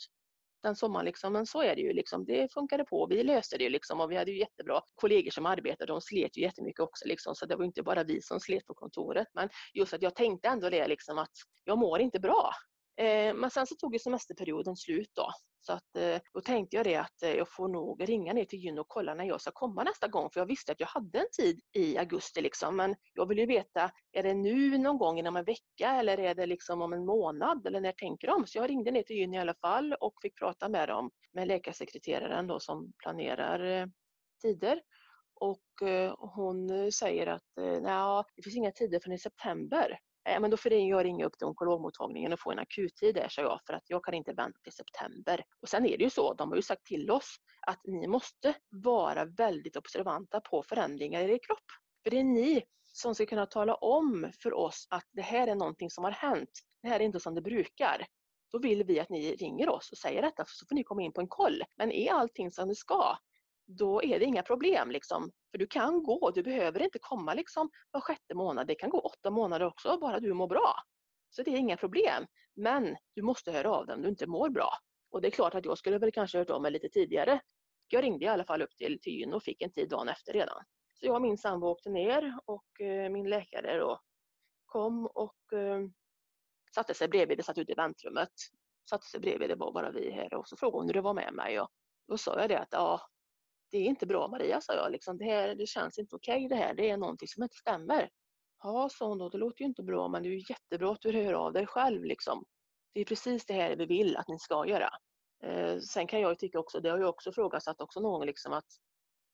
den sommaren. Liksom. Men så är det ju. Liksom. Det funkade på. Vi löste det liksom. och vi hade ju jättebra kollegor som arbetade. De slet ju jättemycket också. Liksom. Så det var inte bara vi som slet på kontoret. Men just att jag tänkte ändå det liksom, att jag mår inte bra. Eh, men sen så tog ju semesterperioden slut då. Så att, eh, då tänkte jag det att eh, jag får nog ringa ner till Gyn och kolla när jag ska komma nästa gång. För jag visste att jag hade en tid i augusti liksom. Men jag vill ju veta, är det nu någon gång inom en vecka eller är det liksom om en månad? Eller när tänker de? Så jag ringde ner till Gyn i alla fall och fick prata med dem, med läkarsekreteraren då som planerar eh, tider. Och eh, hon eh, säger att nej, det finns inga tider förrän i september. Eh, men då får jag ringa upp till onkologmottagningen och få en akuttid där, sa jag, för att jag kan inte vänta till september. Och sen är det ju så, de har ju sagt till oss att ni måste vara väldigt observanta på förändringar i er kropp. För det är ni som ska kunna tala om för oss att det här är någonting som har hänt. Det här är inte som det brukar. Då vill vi att ni ringer oss och säger detta, så får ni komma in på en koll. Men är allting som det ska, då är det inga problem. Liksom. För du kan gå, du behöver inte komma liksom var sjätte månad. Det kan gå åtta månader också, bara du mår bra. Så det är inga problem. Men du måste höra av dig om du inte mår bra. Och det är klart att jag skulle väl kanske hört av mig lite tidigare. Jag ringde i alla fall upp till Tyn och fick en tid dagen efter redan. Så jag och min sambo åkte ner och eh, min läkare då kom och eh, satte sig bredvid, det satt ute i väntrummet. Satte sig bredvid, det var bara vi här och så frågade hon hur det var med mig. Och då sa jag det att ja, det är inte bra Maria, sa jag. Liksom, det, här, det känns inte okej okay, det här. Det är någonting som inte stämmer. Ja, sa hon då, det låter ju inte bra men det är ju jättebra att du hör av dig själv. Liksom. Det är precis det här vi vill att ni ska göra. Eh, sen kan jag tycka också, det har jag också frågasatt också någon liksom att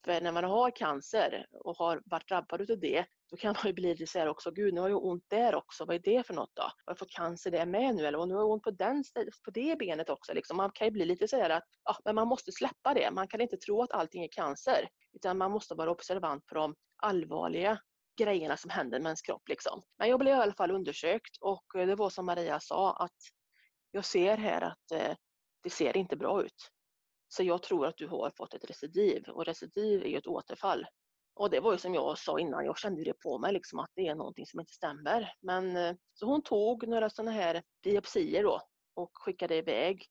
för när man har cancer och har varit drabbad av det, då kan man ju bli lite så här också, gud nu har jag ont där också, vad är det för något då? Har jag fått cancer där med nu? Eller nu har jag ont på, den, på det benet också. Liksom. Man kan ju bli lite så här att, ja, men man måste släppa det. Man kan inte tro att allting är cancer, utan man måste vara observant på de allvarliga grejerna som händer med ens kropp. Liksom. Men jag blev i alla fall undersökt och eh, det var som Maria sa att jag ser här att eh, det ser inte bra ut. Så jag tror att du har fått ett recidiv och recidiv är ju ett återfall. Och det var ju som jag sa innan, jag kände det på mig liksom att det är någonting som inte stämmer. Men eh, så hon tog några sådana här biopsier då och skickade iväg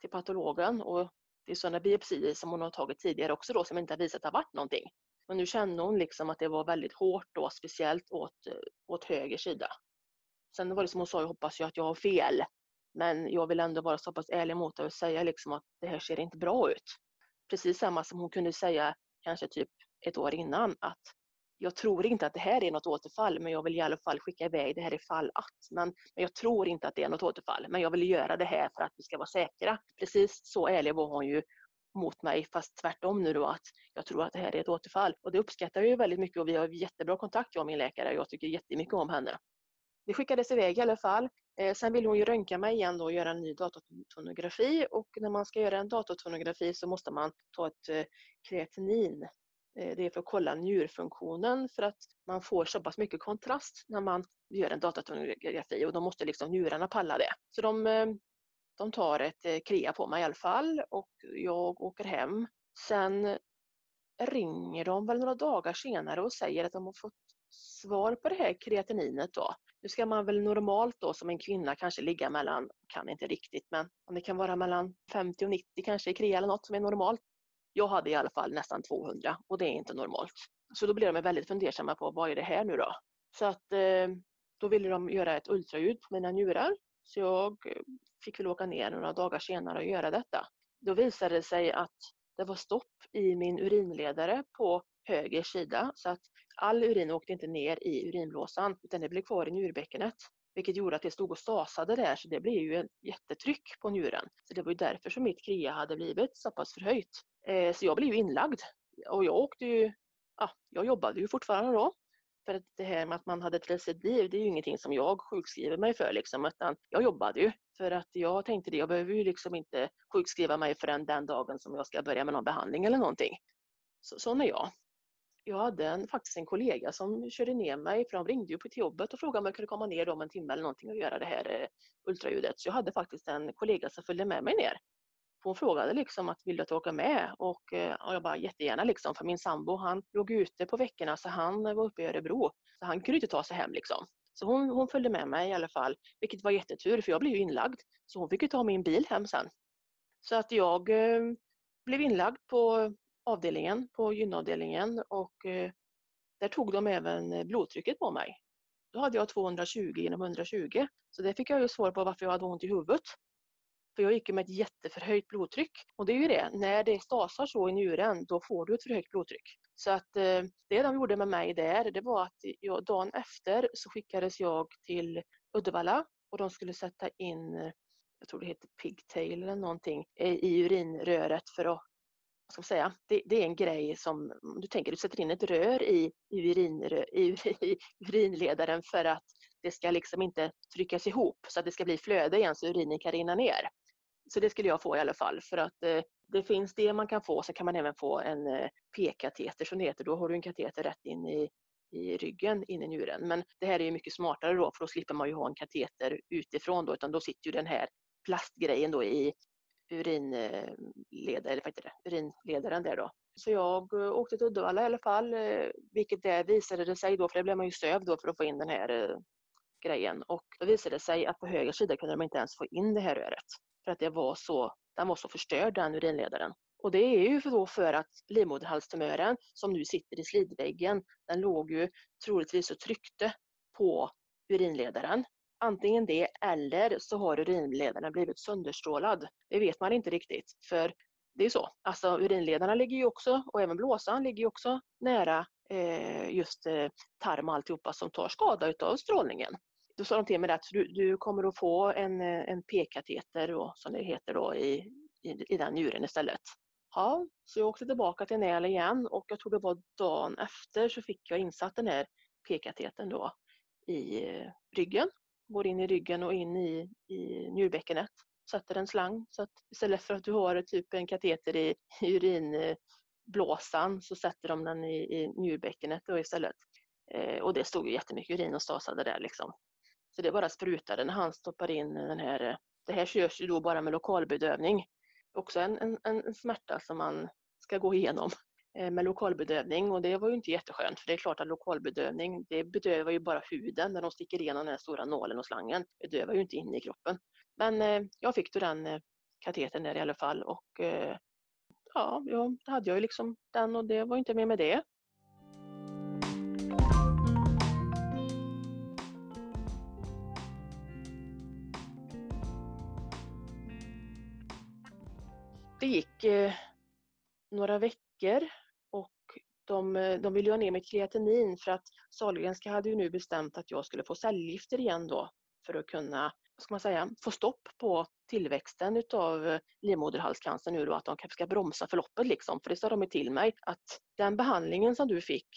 till patologen och det är sådana biopsier som hon har tagit tidigare också då som inte har visat att det har varit någonting. Men nu kände hon liksom att det var väldigt hårt då, speciellt åt, eh, åt höger sida. Sen var det som hon sa, jag hoppas ju att jag har fel. Men jag vill ändå vara så pass ärlig mot dig och säga liksom att det här ser inte bra ut. Precis samma som hon kunde säga kanske typ ett år innan att jag tror inte att det här är något återfall men jag vill i alla fall skicka iväg det här ifall att. Men, men jag tror inte att det är något återfall men jag vill göra det här för att vi ska vara säkra. Precis så ärlig var hon ju mot mig fast tvärtom nu då att jag tror att det här är ett återfall. Och det uppskattar jag ju väldigt mycket och vi har jättebra kontakt jag och min läkare. Jag tycker jättemycket om henne. Det skickades iväg i alla fall. Eh, sen vill hon ju röntga mig igen då och göra en ny datortonografi och när man ska göra en datortonografi så måste man ta ett eh, kreatinin. Eh, det är för att kolla njurfunktionen för att man får så pass mycket kontrast när man gör en datortonografi och då måste liksom njurarna palla det. Så de, eh, de tar ett eh, krea på mig i alla fall och jag åker hem. Sen ringer de väl några dagar senare och säger att de har fått svar på det här kreatininet då. Nu ska man väl normalt då som en kvinna kanske ligga mellan, kan inte riktigt, men om det kan vara mellan 50 och 90 kanske i krea eller något som är normalt. Jag hade i alla fall nästan 200 och det är inte normalt. Så då blev de väldigt fundersamma på vad är det här nu då? Så att eh, då ville de göra ett ultraljud på mina njurar. Så jag eh, fick väl åka ner några dagar senare och göra detta. Då visade det sig att det var stopp i min urinledare på höger sida så att all urin åkte inte ner i urinblåsan utan det blev kvar i njurbäckenet. Vilket gjorde att det stod och stasade där så det blev ju ett jättetryck på njuren. Så det var ju därför som mitt krea hade blivit så pass förhöjt. Eh, så jag blev ju inlagd och jag åkte ju, ja, jag jobbade ju fortfarande då. För att det här med att man hade ett recidiv, det är ju ingenting som jag sjukskriver mig för liksom, utan jag jobbade ju. För att jag tänkte det, jag behöver ju liksom inte sjukskriva mig förrän den dagen som jag ska börja med någon behandling eller någonting. Så, sån är jag jag hade en, faktiskt en kollega som körde ner mig, för de ringde ju på till jobbet och frågade om jag kunde komma ner om en timme eller någonting och göra det här eh, ultraljudet. Så jag hade faktiskt en kollega som följde med mig ner. Hon frågade liksom att vill du att jag åker med? Och, eh, och jag bara jättegärna liksom, för min sambo han låg ute på veckorna så han var uppe i Örebro. Så han kunde inte ta sig hem liksom. Så hon, hon följde med mig i alla fall, vilket var jättetur för jag blev ju inlagd. Så hon fick ju ta min bil hem sen. Så att jag eh, blev inlagd på avdelningen, på gynavdelningen och eh, där tog de även blodtrycket på mig. Då hade jag 220 genom 120 så det fick jag ju svar på varför jag hade ont i huvudet. För jag gick med ett jätteförhöjt blodtryck och det är ju det, när det stasar så i njuren då får du ett förhöjt blodtryck. Så att eh, det de gjorde med mig där det var att jag, dagen efter så skickades jag till Uddevalla och de skulle sätta in jag tror det heter pigtail eller någonting i urinröret för att vad ska man säga, det, det, är en grej som, du tänker du sätter in ett rör i, i, i, (laughs) i urinledaren för att det ska liksom inte tryckas ihop så att det ska bli flöde igen så urinen kan rinna ner. Så det skulle jag få i alla fall för att eh, det finns det man kan få, så kan man även få en eh, p-kateter som det heter. Då har du en kateter rätt in i, i ryggen, in i njuren. Men det här är ju mycket smartare då för då slipper man ju ha en kateter utifrån då utan då sitter ju den här plastgrejen då i urinledare, eh, eller vad urinledaren där då. Så jag eh, åkte till Uddevalla i alla fall, eh, vilket det visade det sig då, för det blev man ju sövd då för att få in den här grejen. Och då visade det sig att på höger sida kunde de inte ens få in det här röret. För att det var så, den var så förstörd den urinledaren. Och det är ju för, då för att livmoderhalstumören som nu sitter i slidväggen, den låg ju troligtvis och tryckte på urinledaren antingen det eller så har urinledaren blivit sönderstrålad. Det vet man inte riktigt för det är så. Alltså urinledarna ligger ju också och även blåsan ligger ju också nära eh, just eh, tarm och alltihopa som tar skada utav strålningen. Då sa de till mig att du, du kommer att få en, eh, en p-kateter som det heter då i, i, i den njuren istället. Ja, så jag åkte tillbaka till Näl igen och jag tror det var dagen efter så fick jag insatt den här p-katetern då i eh, ryggen går in i ryggen och in i, i njurbäckenet. Sätter en slang så att istället för att du har typ en kateter i, i urinblåsan så sätter de den i, i njurbäckenet då istället. Eh, och det stod ju jättemycket urin och stasade där liksom. Så det bara sprutade när han stoppar in den här. Eh, det här körs ju då bara med lokalbedövning. Också en, en, en smärta som man ska gå igenom. Eh, med lokalbedövning och det var ju inte jätteskönt för det är klart att lokalbedövning det bedövar ju bara huden när de sticker igenom den här stora nålen och slangen. Det bedövar ju inte in i kroppen. Men eh, jag fick då den eh, katetern där i alla fall och eh, ja, ja, då hade jag ju liksom den och det var inte mer med det. Det gick eh, några veckor de, eh, de ville ha ner mitt kreatinin för att Sahlgrenska hade ju nu bestämt att jag skulle få cellgifter igen då för att kunna vad ska man säga, få stopp på tillväxten utav eh, livmoderhalscancer nu då, att de kanske ska bromsa förloppet liksom. För det sa de till mig att den behandlingen som du fick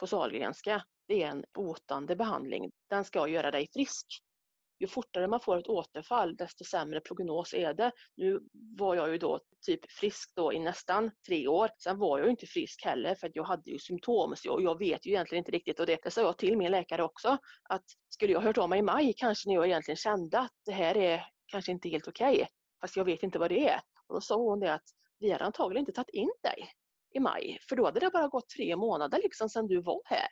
på Sahlgrenska, det är en botande behandling. Den ska göra dig frisk ju fortare man får ett återfall desto sämre prognos är det. Nu var jag ju då typ frisk då i nästan tre år. Sen var jag ju inte frisk heller för att jag hade ju symptom så jag, jag vet ju egentligen inte riktigt och det, det sa jag till min läkare också att skulle jag hört av mig i maj kanske när jag egentligen kände att det här är kanske inte helt okej okay, fast jag vet inte vad det är. Och då sa hon det att vi har antagligen inte tagit in dig i maj för då hade det bara gått tre månader liksom sedan du var här.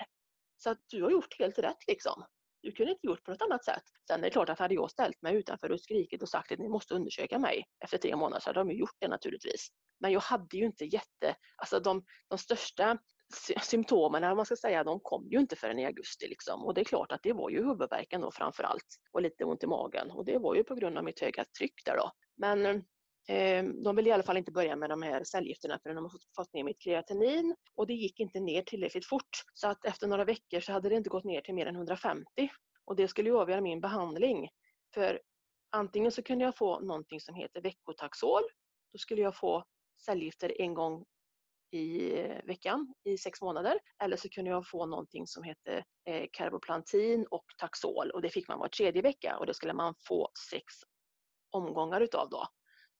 Så att du har gjort helt rätt liksom. Du kunde inte gjort på något annat sätt. Sen är det klart att hade jag ställt mig utanför och skrikit och sagt att ni måste undersöka mig efter tre månader så hade de gjort det naturligtvis. Men jag hade ju inte jätte, alltså de, de största symptomen, om man ska säga, de kom ju inte förrän i augusti liksom. Och det är klart att det var ju huvudvärken då framför allt och lite ont i magen och det var ju på grund av mitt höga tryck där då. Men Ehm, de ville i alla fall inte börja med de här cellgifterna förrän de fått ner mitt kreatinin och det gick inte ner tillräckligt fort. Så att efter några veckor så hade det inte gått ner till mer än 150 och det skulle ju avgöra min behandling. För antingen så kunde jag få någonting som heter veckotaxol. Då skulle jag få cellgifter en gång i eh, veckan i sex månader. Eller så kunde jag få någonting som hette eh, Carboplantin och Taxol och det fick man var tredje vecka och det skulle man få sex omgångar utav då.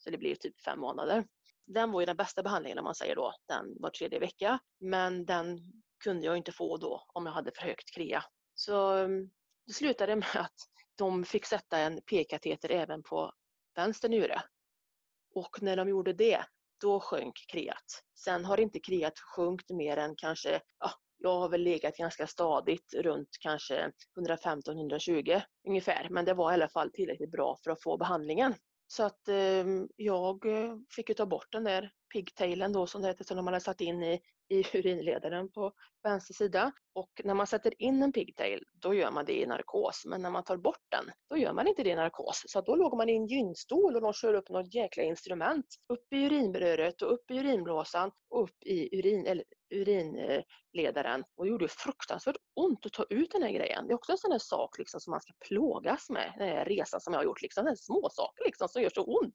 Så det blir typ fem månader. Den var ju den bästa behandlingen om man säger då, den var tredje vecka. Men den kunde jag inte få då om jag hade för högt krea. Så mm, det slutade med att de fick sätta en p-kateter även på vänster njure. Och när de gjorde det, då sjönk kreat. Sen har inte kreat sjunkit mer än kanske, ja, jag har väl legat ganska stadigt runt kanske 115-120 ungefär, men det var i alla fall tillräckligt bra för att få behandlingen. Så att eh, jag eh, fick ju ta bort den där pigtailen då som det heter som de hade satt in i, i urinledaren på vänster sida. Och när man sätter in en pigtail då gör man det i narkos men när man tar bort den då gör man inte det i narkos. Så då låg man i en gynstol och de kör upp något jäkla instrument upp i urinröret och upp i urinblåsan och upp i urin, eller urinledaren och det gjorde fruktansvärt ont att ta ut den här grejen. Det är också en sån här sak liksom som man ska plågas med, den här resan som jag har gjort. Liksom, den små saker liksom som gör så ont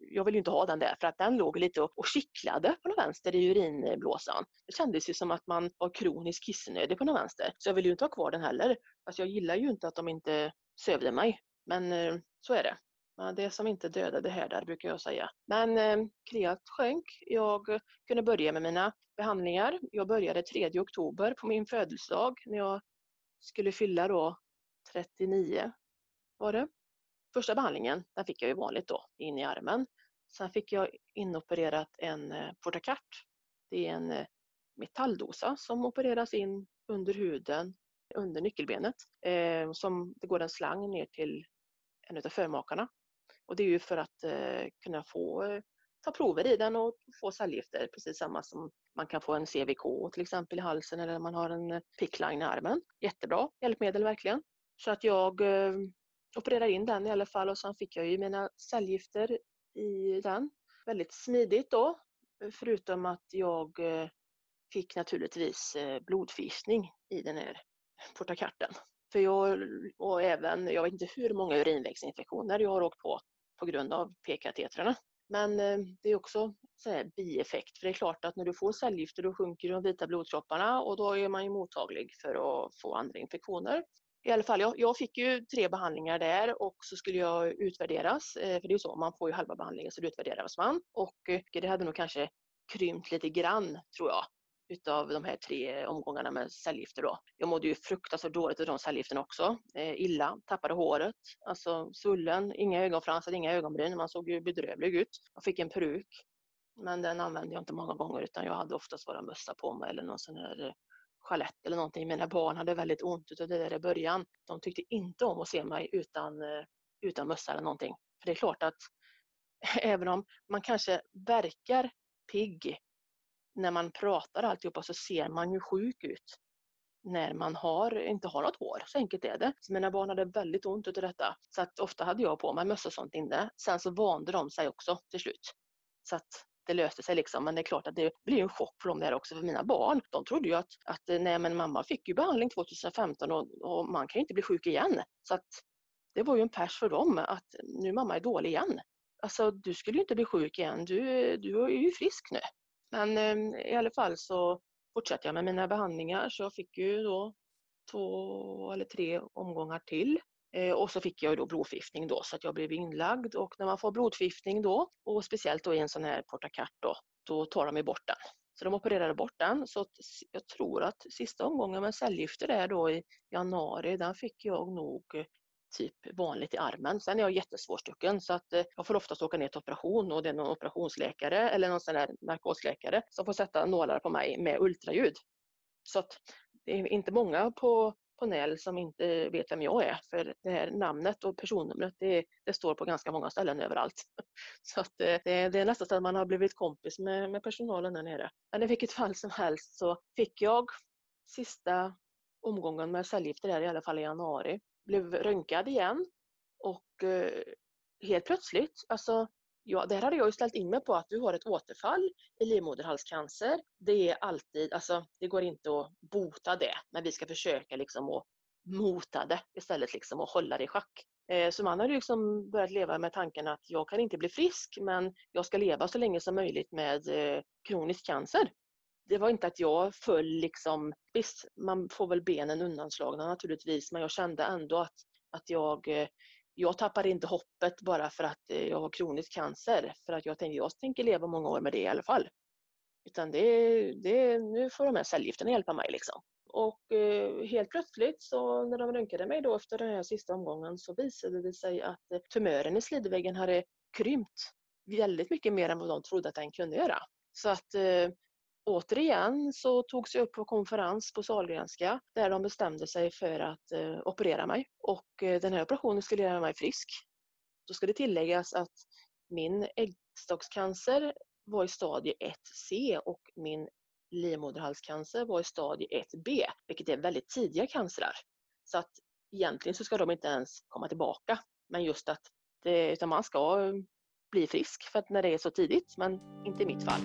jag vill ju inte ha den där för att den låg lite och, och kittlade på den vänster i urinblåsan. Det kändes ju som att man var kroniskt kissnödig på den vänster. Så jag vill ju inte ha kvar den heller. Fast jag gillar ju inte att de inte sövde mig. Men eh, så är det. Eh, det som inte dödade härdar brukar jag säga. Men eh, kreat sjönk. Jag kunde börja med mina behandlingar. Jag började 3 oktober på min födelsedag när jag skulle fylla då 39 var det. Första behandlingen den fick jag ju vanligt då in i armen. Sen fick jag inopererat en eh, portakart. Det är en eh, metalldosa som opereras in under huden, under nyckelbenet. Eh, som, det går en slang ner till en av förmakarna. Och det är ju för att eh, kunna få eh, ta prover i den och få cellgifter, precis samma som man kan få en CVK till exempel i halsen eller man har en eh, pickline i armen. Jättebra hjälpmedel verkligen. Så att jag eh, opererade in den i alla fall och sen fick jag ju mina cellgifter i den. Väldigt smidigt då, förutom att jag eh, fick naturligtvis eh, blodförgiftning i den här portakarten. För jag, och även, jag vet inte hur många urinvägsinfektioner jag har åkt på på grund av p-katetrarna. Men eh, det är också så bieffekt, för det är klart att när du får cellgifter då sjunker de vita blodkropparna och då är man ju mottaglig för att få andra infektioner i alla fall, jag, jag, fick ju tre behandlingar där och så skulle jag utvärderas, eh, för det är ju så, man får ju halva behandlingen så utvärderas man. Och eh, det hade nog kanske krympt lite grann, tror jag, utav de här tre omgångarna med cellgifter då. Jag mådde ju fruktansvärt dåligt av de cellgifterna också. Eh, illa, tappade håret, alltså svullen, inga ögonfransar, inga ögonbryn. Man såg ju bedrövlig ut. Jag fick en peruk, men den använde jag inte många gånger utan jag hade oftast bara mössa på mig eller någon sån här eh, sjalett eller någonting. Mina barn hade väldigt ont av det där i början. De tyckte inte om att se mig utan, eh, utan mössa eller någonting. För det är klart att (laughs) även om man kanske verkar pigg när man pratar alltihopa så ser man ju sjuk ut när man har, inte har något hår. Så enkelt är det. Så mina barn hade väldigt ont utav detta. Så att ofta hade jag på mig mössa och sånt inne. Sen så vande de sig också till slut. Så att det löste sig liksom. Men det är klart att det blir en chock för dem där också. För mina barn, de trodde ju att, att eh, nej men mamma fick ju behandling 2015 och, och man kan ju inte bli sjuk igen. Så att det var ju en pers för dem att nu mamma är dålig igen. Alltså du skulle ju inte bli sjuk igen, du, du är ju frisk nu. Men ehm, i alla fall så fortsatte jag med mina behandlingar så jag fick ju då två eller tre omgångar till. Eh, och så fick jag då blodförgiftning då så att jag blev inlagd och när man får blodförgiftning då och speciellt då i en sån här portakart då, då tar de ju bort den. Så de opererade bort den så jag tror att sista omgången med cellgifter där då i januari, den fick jag nog eh, typ vanligt i armen. Sen är jag jättesvårstucken så att eh, jag får oftast åka ner till operation och det är någon operationsläkare eller någon sån här narkosläkare som får sätta nålar på mig med ultraljud. Så att det är inte många på, på NÄL som inte vet vem jag är. För det här namnet och personnumret det, det står på ganska många ställen överallt. (laughs) Så att eh, det, det är nästan så att man har blivit kompis med, med personalen där nere. Men i vilket fall som helst så fick jag sista omgången med cellgifter där i alla fall i januari. Blev röntgad igen och eh, helt plötsligt, alltså Ja, där hade jag ju ställt in mig på att du har ett återfall i livmoderhalscancer. Det är alltid, alltså det går inte att bota det, men vi ska försöka liksom att mota det istället liksom och hålla det i schack. Eh, så man har liksom börjat leva med tanken att jag kan inte bli frisk, men jag ska leva så länge som möjligt med eh, kronisk cancer. Det var inte att jag föll liksom, visst man får väl benen undanslagna naturligtvis, men jag kände ändå att, att jag eh, jag tappade inte hoppet bara för att eh, jag har kronisk cancer. För att jag tänkte jag tänker leva många år med det i alla fall. Utan det, det, nu får de här cellgifterna hjälpa mig liksom. Och eh, helt plötsligt så när de röntgade mig då efter den här sista omgången så visade det sig att eh, tumören i slidväggen hade krympt väldigt mycket mer än vad de trodde att den kunde göra. Så att eh, återigen så togs jag upp på konferens på Sahlgrenska där de bestämde sig för att eh, operera mig. Och eh, den här operationen skulle göra mig frisk. Då ska det tilläggas att min äggstockscancer var i stadie 1C och min livmoderhalscancer var i stadie 1B, vilket är väldigt tidiga cancrar. Så att egentligen så ska de inte ens komma tillbaka. Men just att det, utan man ska bli frisk för att när det är så tidigt, men inte i mitt fall.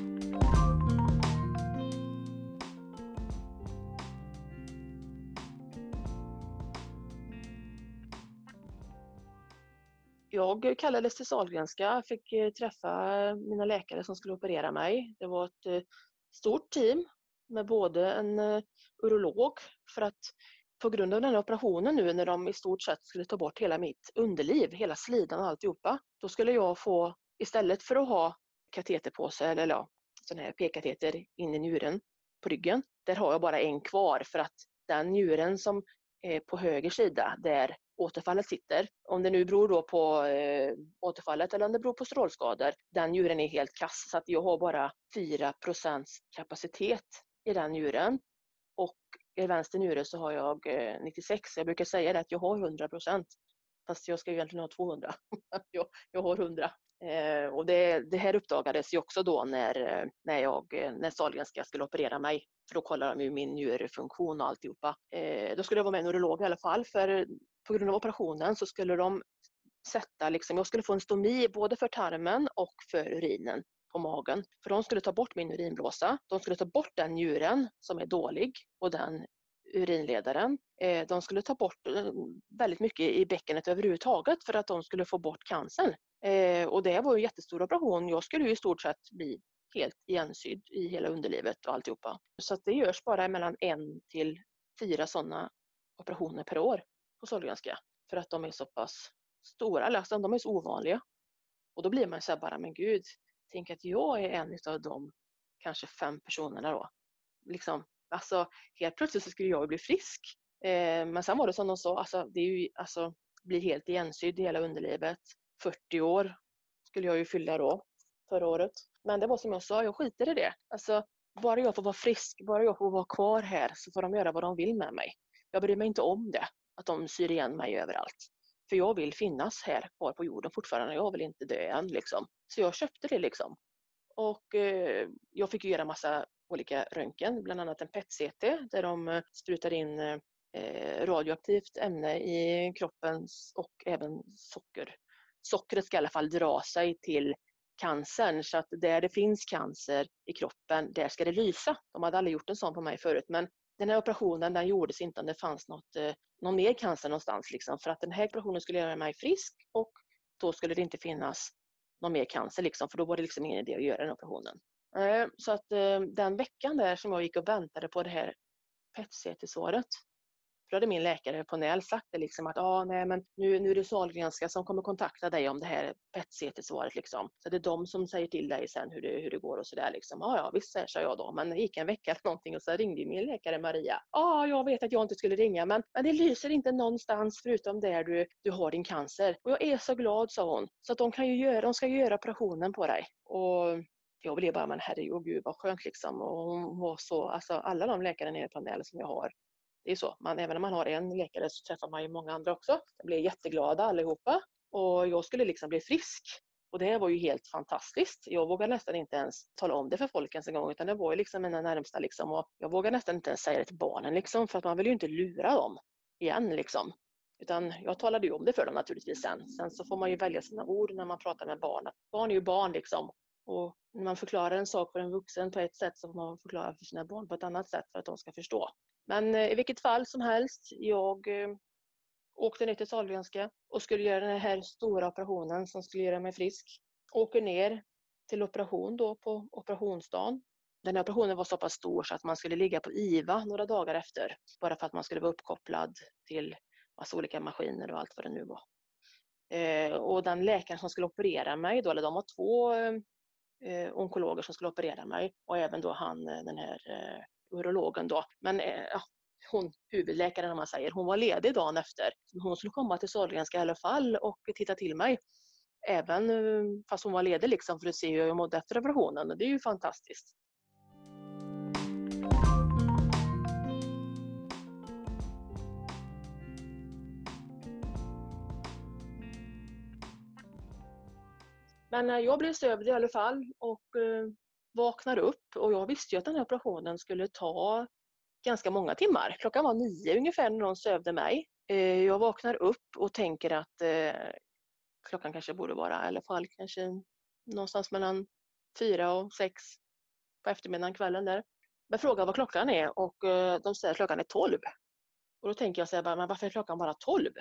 Jag eh, kallades till Sahlgrenska, fick eh, träffa mina läkare som skulle operera mig. Det var ett eh, stort team med både en urolog för att på grund av den här operationen nu när de i stort sett skulle ta bort hela mitt underliv, hela slidan och alltihopa, då skulle jag få istället för att ha kateterpåse eller ja, sån här p-kateter in i njuren på ryggen, där har jag bara en kvar för att den njuren som är på höger sida där återfallet sitter. Om det nu beror då på eh, återfallet eller om det beror på strålskador. Den njuren är helt kass så att jag har bara 4 kapacitet i den njuren. Och i vänster njure så har jag eh, 96. Jag brukar säga det att jag har 100 Fast jag ska ju egentligen ha 200. (laughs) jag, jag har 100. Eh, och det, det, här uppdagades ju också då när, eh, när, jag, eh, när Sahlgrenska skulle operera mig. För då kollade de ju min njurfunktion och alltihopa. Eh, då skulle jag vara med en urolog i alla fall för på grund av operationen så skulle de sätta, liksom, jag skulle få en stomi både för tarmen och för urinen på magen. För de skulle ta bort min urinblåsa. De skulle ta bort den njuren som är dålig och den urinledaren. Eh, de skulle ta bort eh, väldigt mycket i bäckenet överhuvudtaget för att de skulle få bort cancern. Eh, och det var en jättestor operation. Jag skulle i stort sett bli helt igensydd i hela underlivet och alltihopa. Så att det görs bara mellan en till fyra sådana operationer per år på Sahlgrenska. För att de är så pass stora, alltså, de är så ovanliga. Och då blir man så här bara, men gud, tänk att jag är en av de kanske fem personerna då. Liksom, alltså helt plötsligt så skulle jag bli frisk. Eh, men sen var det som de sa, alltså det är ju, alltså bli helt igensydd i hela underlivet. 40 år skulle jag ju fylla då, förra året. Men det var som jag sa, jag skiter i det. Alltså, bara jag får vara frisk, bara jag får vara kvar här så får de göra vad de vill med mig. Jag bryr mig inte om det, att de syr igen mig överallt. För jag vill finnas här kvar på jorden fortfarande, jag vill inte dö än liksom. Så jag köpte det liksom. Och eh, jag fick göra massa olika röntgen, bland annat en PET-CT där de eh, sprutar in eh, eh, radioaktivt ämne i kroppen och även socker. Sockret ska i alla fall dra sig till cancern så att där det finns cancer i kroppen, där ska det lysa. De hade aldrig gjort en sån på mig förut men den här operationen den gjordes inte om det fanns något, eh, någon mer cancer någonstans. Liksom, för att den här operationen skulle göra mig frisk och då skulle det inte finnas någon mer cancer. Liksom, för då var det liksom ingen idé att göra den operationen. Eh, så att eh, den veckan där som jag gick och väntade på det här PET-CT-svaret då hade min läkare på NÄL sagt det liksom att ah, nej, men nu, nu är det Sahlgrenska som kommer kontakta dig om det här PET-CT-svaret. Liksom. Så det är de som säger till dig sen hur det, hur det går och sådär. Liksom. Ah, ja, visst, sa jag då. Men det gick en vecka eller någonting och så ringde min läkare Maria. Ja, ah, jag vet att jag inte skulle ringa men, men det lyser inte någonstans förutom där du, du har din cancer. Och jag är så glad, sa hon. Så att de, kan ju göra, de ska göra operationen på dig. Och jag blev bara, men herregud, vad skönt liksom. Och hon var så, alltså alla de läkare nere på NÄL som jag har, det är så, man, även om man har en läkare så träffar man ju många andra också. De blir jätteglada allihopa och jag skulle liksom bli frisk. Och det var ju helt fantastiskt. Jag vågade nästan inte ens tala om det för folk ens en gång utan det var ju liksom mina närmsta liksom och jag vågade nästan inte ens säga det till barnen liksom för att man vill ju inte lura dem igen liksom. Utan jag talade ju om det för dem naturligtvis sen. Sen så får man ju välja sina ord när man pratar med barn. Barn är ju barn liksom. Och när man förklarar en sak för en vuxen på ett sätt så får man förklara för sina barn på ett annat sätt för att de ska förstå. Men eh, i vilket fall som helst, jag eh, åkte ner till Sahlgrenska och skulle göra den här stora operationen som skulle göra mig frisk. Åker ner till operation då på operationsdagen. Den här operationen var så pass stor så att man skulle ligga på IVA några dagar efter. Bara för att man skulle vara uppkopplad till massa olika maskiner och allt vad det nu var. Eh, och den läkaren som skulle operera mig då, eller de var två eh, eh, onkologer som skulle operera mig och även då han, den här eh, urologen då. Men eh, ja, hon, huvudläkaren om man säger, hon var ledig dagen efter. Hon skulle komma till Sahlgrenska i alla fall och titta till mig. Även eh, fast hon var ledig liksom för att se hur jag mådde efter operationen. Och det är ju fantastiskt. Men eh, jag blev sövd i alla fall och vaknar upp och jag visste ju att den här operationen skulle ta ganska många timmar. Klockan var nio ungefär när någon sövde mig. Eh, jag vaknar upp och tänker att eh, klockan kanske borde vara i alla fall kanske någonstans mellan fyra och sex på eftermiddagen, kvällen där. Jag frågar vad klockan är och eh, de säger att klockan är tolv. Och då tänker jag så här, men varför är klockan bara tolv?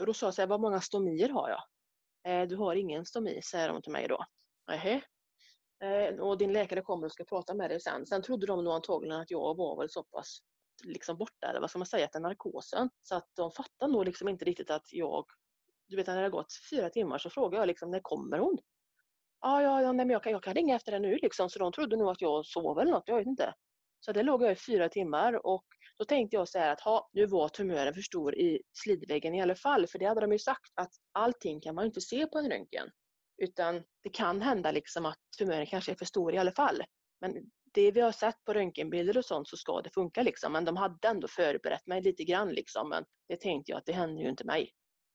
Och då sa jag så här, vad många stomier har jag? Du har ingen stomi, säger de till mig då. Nähä, Eh, och din läkare kommer och ska prata med dig sen. Sen trodde de nog antagligen att jag var väl så pass liksom borta, eller vad ska man säga, efter narkosen. Så att de fattar nog liksom inte riktigt att jag, du vet när det har gått fyra timmar så frågar jag liksom, när kommer hon? Ah, ja, ja, nej, men jag kan, jag kan ringa efter henne nu liksom. Så de trodde nog att jag sov eller något, jag vet inte. Så det låg jag i fyra timmar och då tänkte jag så här att ha, nu var tumören för stor i slidväggen i alla fall. För det hade de ju sagt att allting kan man inte se på en röntgen. Utan det kan hända liksom att tumören kanske är för stor i alla fall. Men det vi har sett på röntgenbilder och sånt så ska det funka liksom. Men de hade ändå förberett mig lite grann liksom. Men det tänkte jag att det händer ju inte mig.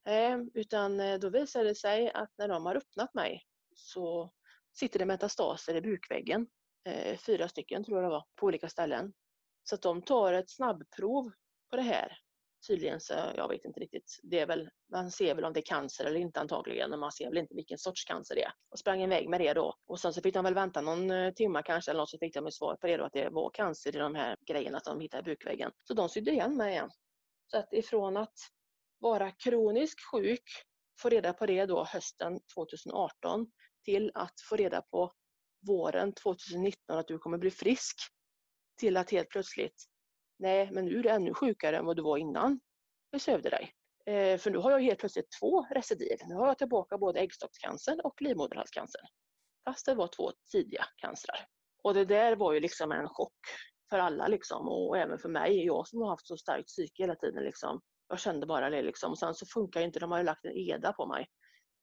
Eh, utan eh, då visade det sig att när de har öppnat mig så sitter det metastaser i bukväggen. Eh, fyra stycken tror jag det var, på olika ställen. Så att de tar ett snabbprov på det här tydligen så, jag vet inte riktigt, det är väl, man ser väl om det är cancer eller inte antagligen, men man ser väl inte vilken sorts cancer det är. Och sprang iväg med det då. Och sen så fick de väl vänta någon eh, timme kanske eller något så fick de svar på det då att det var cancer i de här grejerna som de hittade i bukväggen. Så de sydde igen mig igen. Så att ifrån att vara kroniskt sjuk, få reda på det då hösten 2018 till att få reda på våren 2019 att du kommer bli frisk till att helt plötsligt Nej, men nu är du ännu sjukare än vad du var innan jag sövde dig. Eh, för nu har jag helt plötsligt två recidiv. Nu har jag tillbaka både äggstockscancern och livmoderhalscancer. Fast det var två tidiga cancrar. Och det där var ju liksom en chock för alla liksom och även för mig. Jag som har haft så starkt psyke hela tiden liksom. Jag kände bara det liksom. Och sen så funkar inte, de har ju lagt en EDA på mig.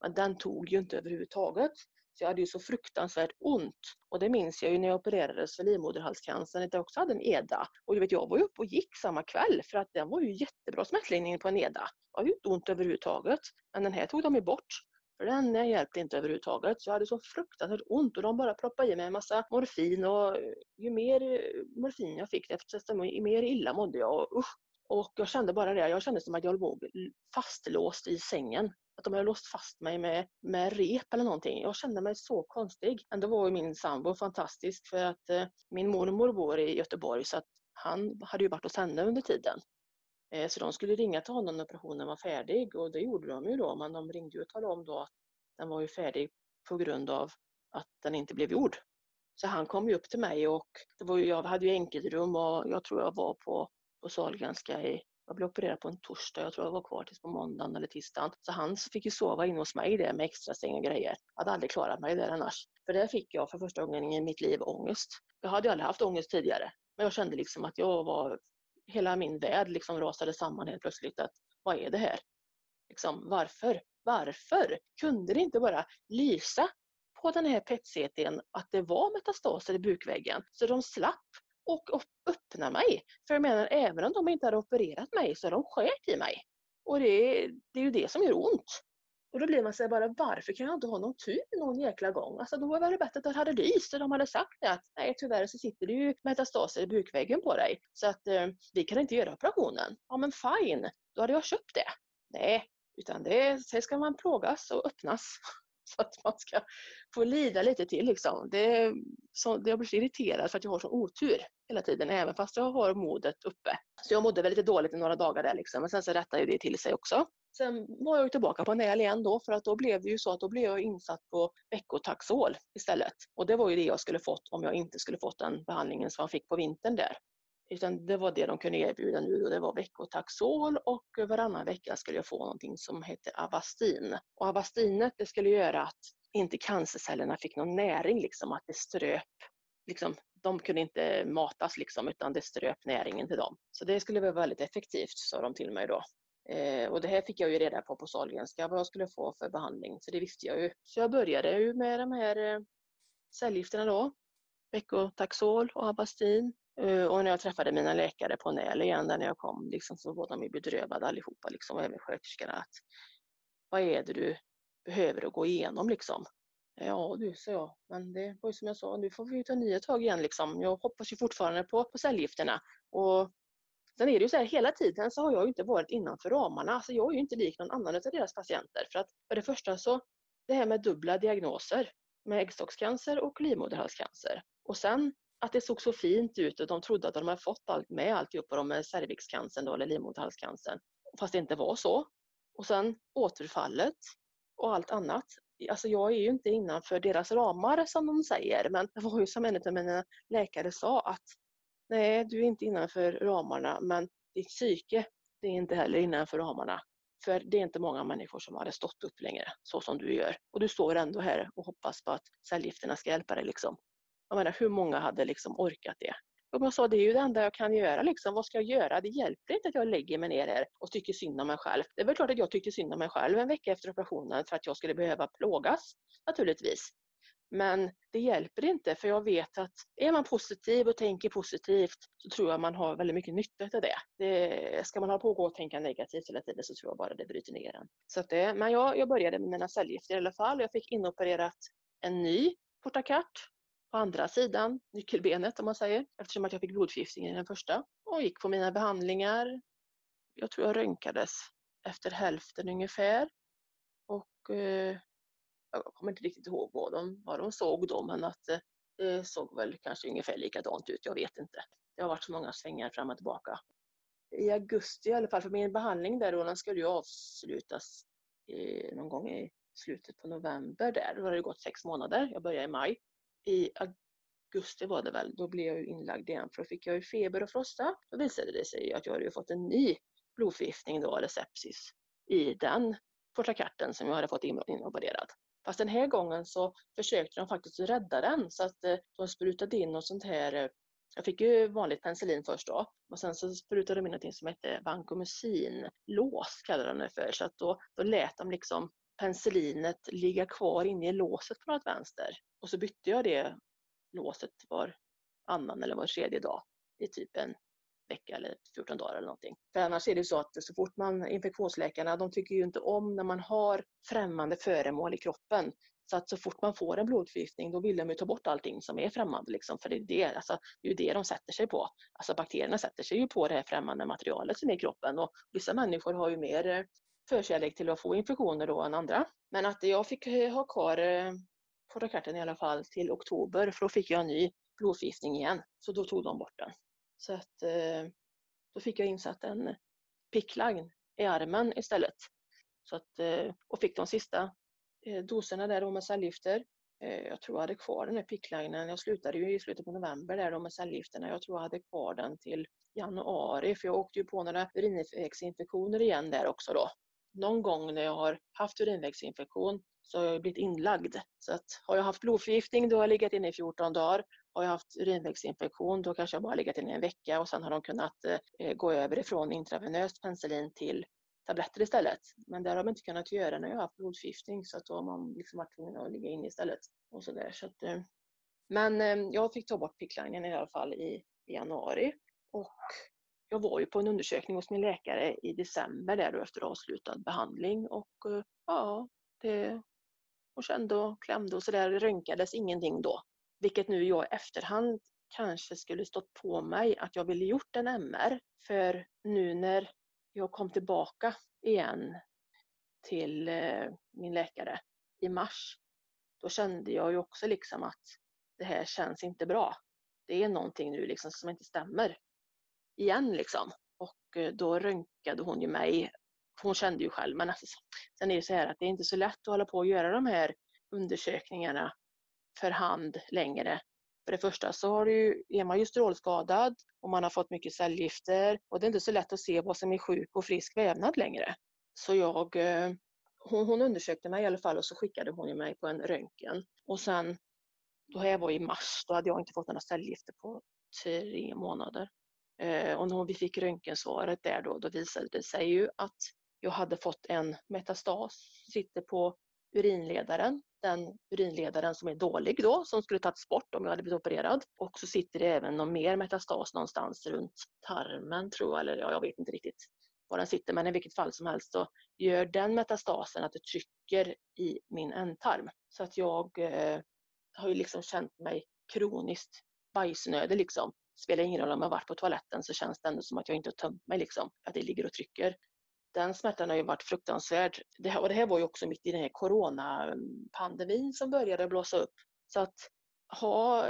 Men den tog ju inte överhuvudtaget. Så jag hade ju så fruktansvärt ont. Och det minns jag ju när jag opererades för livmoderhalscancer, att jag också hade en EDA. Och du vet, jag var ju uppe och gick samma kväll för att den var ju jättebra smärtlindring på en EDA. Jag hade ju inte ont överhuvudtaget. Men den här tog de ju bort. För den hjälpte inte överhuvudtaget. Så jag hade så fruktansvärt ont och de bara proppade i mig en massa morfin och eh, ju mer eh, morfin jag fick desto mer illa mådde jag. Och, usch. och jag kände bara det, jag kände som att jag låg fastlåst i sängen att de hade låst fast mig med, med rep eller någonting. Jag kände mig så konstig. Ändå var ju min sambo fantastisk för att eh, min mormor bor i Göteborg så att han hade ju varit hos henne under tiden. Eh, så de skulle ringa till honom när operationen var färdig och det gjorde de ju då men de ringde ju och talade om då att den var ju färdig på grund av att den inte blev gjord. Så han kom ju upp till mig och det var ju, jag hade ju enkelrum och jag tror jag var på, på Sahlgrenska i jag blev opererad på en torsdag, jag tror jag var kvar tills på måndagen eller tisdagen. Så han fick ju sova inne hos mig där med extra säng och grejer. Jag hade aldrig klarat mig där annars. För där fick jag för första gången i mitt liv ångest. Jag hade aldrig haft ångest tidigare. Men jag kände liksom att jag var, hela min värld liksom rasade samman helt plötsligt. Att, vad är det här? Liksom, varför? Varför kunde det inte bara lysa på den här PET-CTn att det var metastaser i bukväggen så de slapp och öppna mig. För jag menar, även om de inte hade opererat mig så har de skärt i mig. Och det, det är ju det som gör ont. Och då blir man sig bara, varför kan jag inte ha någon tur någon jäkla gång? Alltså då var det bättre att jag hade lyst och de hade sagt det att nej tyvärr så sitter det ju metastaser i bukväggen på dig så att eh, vi kan inte göra operationen. Ja men fine, då hade jag köpt det. Nej, utan det, sen ska man plågas och öppnas (laughs) så att man ska få lida lite till. Liksom. Det, så, jag blir så irriterad för att jag har sån otur hela tiden, även fast jag har modet uppe. Så jag mådde väl lite dåligt i några dagar där, liksom. men sen så rättade det till sig också. Sen var jag tillbaka på NÄL igen då för att då blev det ju så att då blev jag insatt på veckotaxol istället. Och det var ju det jag skulle fått om jag inte skulle fått den behandlingen som jag fick på vintern där. Utan det var det de kunde erbjuda nu och det var veckotaxol och varannan vecka skulle jag få någonting som hette Avastin. Och Avastinet det skulle göra att inte cancercellerna fick någon näring, liksom att det ströp Liksom, de kunde inte matas liksom, utan det ströp näringen till dem. Så det skulle vara väldigt effektivt, sa de till mig då. Eh, och det här fick jag ju reda på på Sahlgrenska, vad jag skulle få för behandling, så det visste jag ju. Så jag började ju med de här eh, cellgifterna då, Veckotaxol och Avastin. Eh, och när jag träffade mina läkare på NÄL igen, där när jag kom, liksom, så var de ju bedrövade allihopa, liksom, och även sköterskorna. Att, vad är det du behöver att gå igenom liksom? Ja du, sa jag, men det var ju som jag sa, nu får vi ta nya tag igen liksom. Jag hoppas ju fortfarande på, på cellgifterna. Och Sen är det ju så här, hela tiden så har jag inte varit innanför ramarna. Alltså jag är ju inte lik någon annan av deras patienter. För att för det första så, det här med dubbla diagnoser med äggstockscancer och livmoderhalscancer. Och sen att det såg så fint ut och de trodde att de hade fått allt med alltihopa med cervixcancern då, eller livmoderhalscancern. Fast det inte var så. Och sen återfallet och allt annat. Alltså jag är ju inte innanför deras ramar som de säger, men det var ju som en av mina läkare sa att nej, du är inte innanför ramarna, men ditt psyke, det är inte heller innanför ramarna. För det är inte många människor som hade stått upp längre, så som du gör. Och du står ändå här och hoppas på att cellgifterna ska hjälpa dig. Liksom. Jag menar, hur många hade liksom orkat det? Och jag sa, det är ju det enda jag kan göra. Liksom. Vad ska jag göra? Det hjälper inte att jag lägger mig ner här och tycker synd om mig själv. Det är väl klart att jag tyckte synd om mig själv en vecka efter operationen för att jag skulle behöva plågas, naturligtvis. Men det hjälper inte för jag vet att är man positiv och tänker positivt så tror jag man har väldigt mycket nytta av det. det ska man ha på och tänka negativt hela tiden så tror jag bara det bryter ner en. Så att det, men jag, jag började med mina cellgifter i alla fall. Jag fick inopererat en ny portakart på andra sidan nyckelbenet om man säger eftersom att jag fick blodförgiftning i den första och gick på mina behandlingar. Jag tror jag röntgades efter hälften ungefär och eh, jag kommer inte riktigt ihåg vad de, vad de såg då, men att eh, det såg väl kanske ungefär likadant ut. Jag vet inte. Det har varit så många svängar fram och tillbaka. I augusti i alla fall, för min behandling där då, den skulle ju avslutas i, någon gång i slutet på november där. Då har det gått sex månader. Jag började i maj. I augusti var det väl, då blev jag inlagd igen för då fick jag ju feber och frossa. Då visade det sig att jag hade fått en ny blodförgiftning då, eller sepsis, i den portakarten som jag hade fått inopererad. Fast den här gången så försökte de faktiskt rädda den så att eh, de sprutade in något sånt här eh, jag fick ju vanligt penicillin först då och sen så sprutade de in något som hette vankomusin, lås kallade de det för. Så att då, då lät de liksom penicillinet ligga kvar inne i låset på något vänster. Och så bytte jag det låset var annan eller var tredje dag i typ en vecka eller 14 dagar eller någonting. För annars är det så att så fort man, infektionsläkarna, de tycker ju inte om när man har främmande föremål i kroppen. Så att så fort man får en blodförgiftning då vill de ju ta bort allting som är främmande. Liksom, för det är, det, alltså, det är ju det de sätter sig på. Alltså bakterierna sätter sig ju på det här främmande materialet som är i kroppen. Och vissa människor har ju mer förkärlek till att få infektioner då än andra. Men att jag fick ha kvar eh, på fotokarten i alla fall till oktober för då fick jag en ny blodförgiftning igen. Så då tog de bort den. Så att eh, då fick jag insatt en pickline i armen istället. Så att, eh, och fick de sista eh, doserna där då med cellgifter. Eh, jag tror jag hade kvar den här picklinen. Jag slutade ju i slutet på november där då med cellgifterna. Jag tror jag hade kvar den till januari för jag åkte ju på några urinvägsinfektioner igen där också då. Någon gång när jag har haft urinvägsinfektion så har jag blivit inlagd. Så att har jag haft blodförgiftning då har jag legat inne i 14 dagar. Har jag haft urinvägsinfektion då kanske jag bara legat inne i en vecka och sen har de kunnat eh, gå över ifrån intravenöst penicillin till tabletter istället. Men det har de inte kunnat göra när jag har haft blodförgiftning så att då har man liksom varit tvungen att ligga inne istället. Och så där, så att, eh. Men eh, jag fick ta bort picklinen i alla fall i, i januari Och jag var ju på en undersökning hos min läkare i december där då efter avslutad behandling och eh, ja, det, och kände och klämde och sådär. Det röntgades ingenting då. Vilket nu jag i efterhand kanske skulle stått på mig att jag ville gjort en MR. För nu när jag kom tillbaka igen till eh, min läkare i mars, då kände jag ju också liksom att det här känns inte bra. Det är någonting nu liksom som inte stämmer. Igen liksom. Och eh, då röntgade hon ju mig. Hon kände ju själv, men alltså, sen är det så här att det är inte så lätt att hålla på och göra de här undersökningarna för hand längre. För det första så har du, är man ju strålskadad och man har fått mycket cellgifter och det är inte så lätt att se vad som är sjuk och frisk vävnad längre. Så jag, eh, hon, hon undersökte mig i alla fall och så skickade hon mig på en röntgen. Och sen, då här var i mars, då hade jag inte fått några cellgifter på tre månader. Eh, och när vi fick röntgensvaret där då, då visade det sig ju att jag hade fått en metastas, sitter på urinledaren, den urinledaren som är dålig då, som skulle tagits bort om jag hade blivit opererad. Och så sitter det även någon mer metastas någonstans runt tarmen tror jag, eller ja, jag vet inte riktigt var den sitter, men i vilket fall som helst så gör den metastasen att det trycker i min ändtarm. Så att jag eh, har ju liksom känt mig kroniskt bajsnödig liksom. Spelar ingen roll om jag varit på toaletten så känns det ändå som att jag inte har tömt mig liksom, att det ligger och trycker den smärtan har ju varit fruktansvärd. Det här, och det här var ju också mitt i den här coronapandemin som började blåsa upp. Så att ha,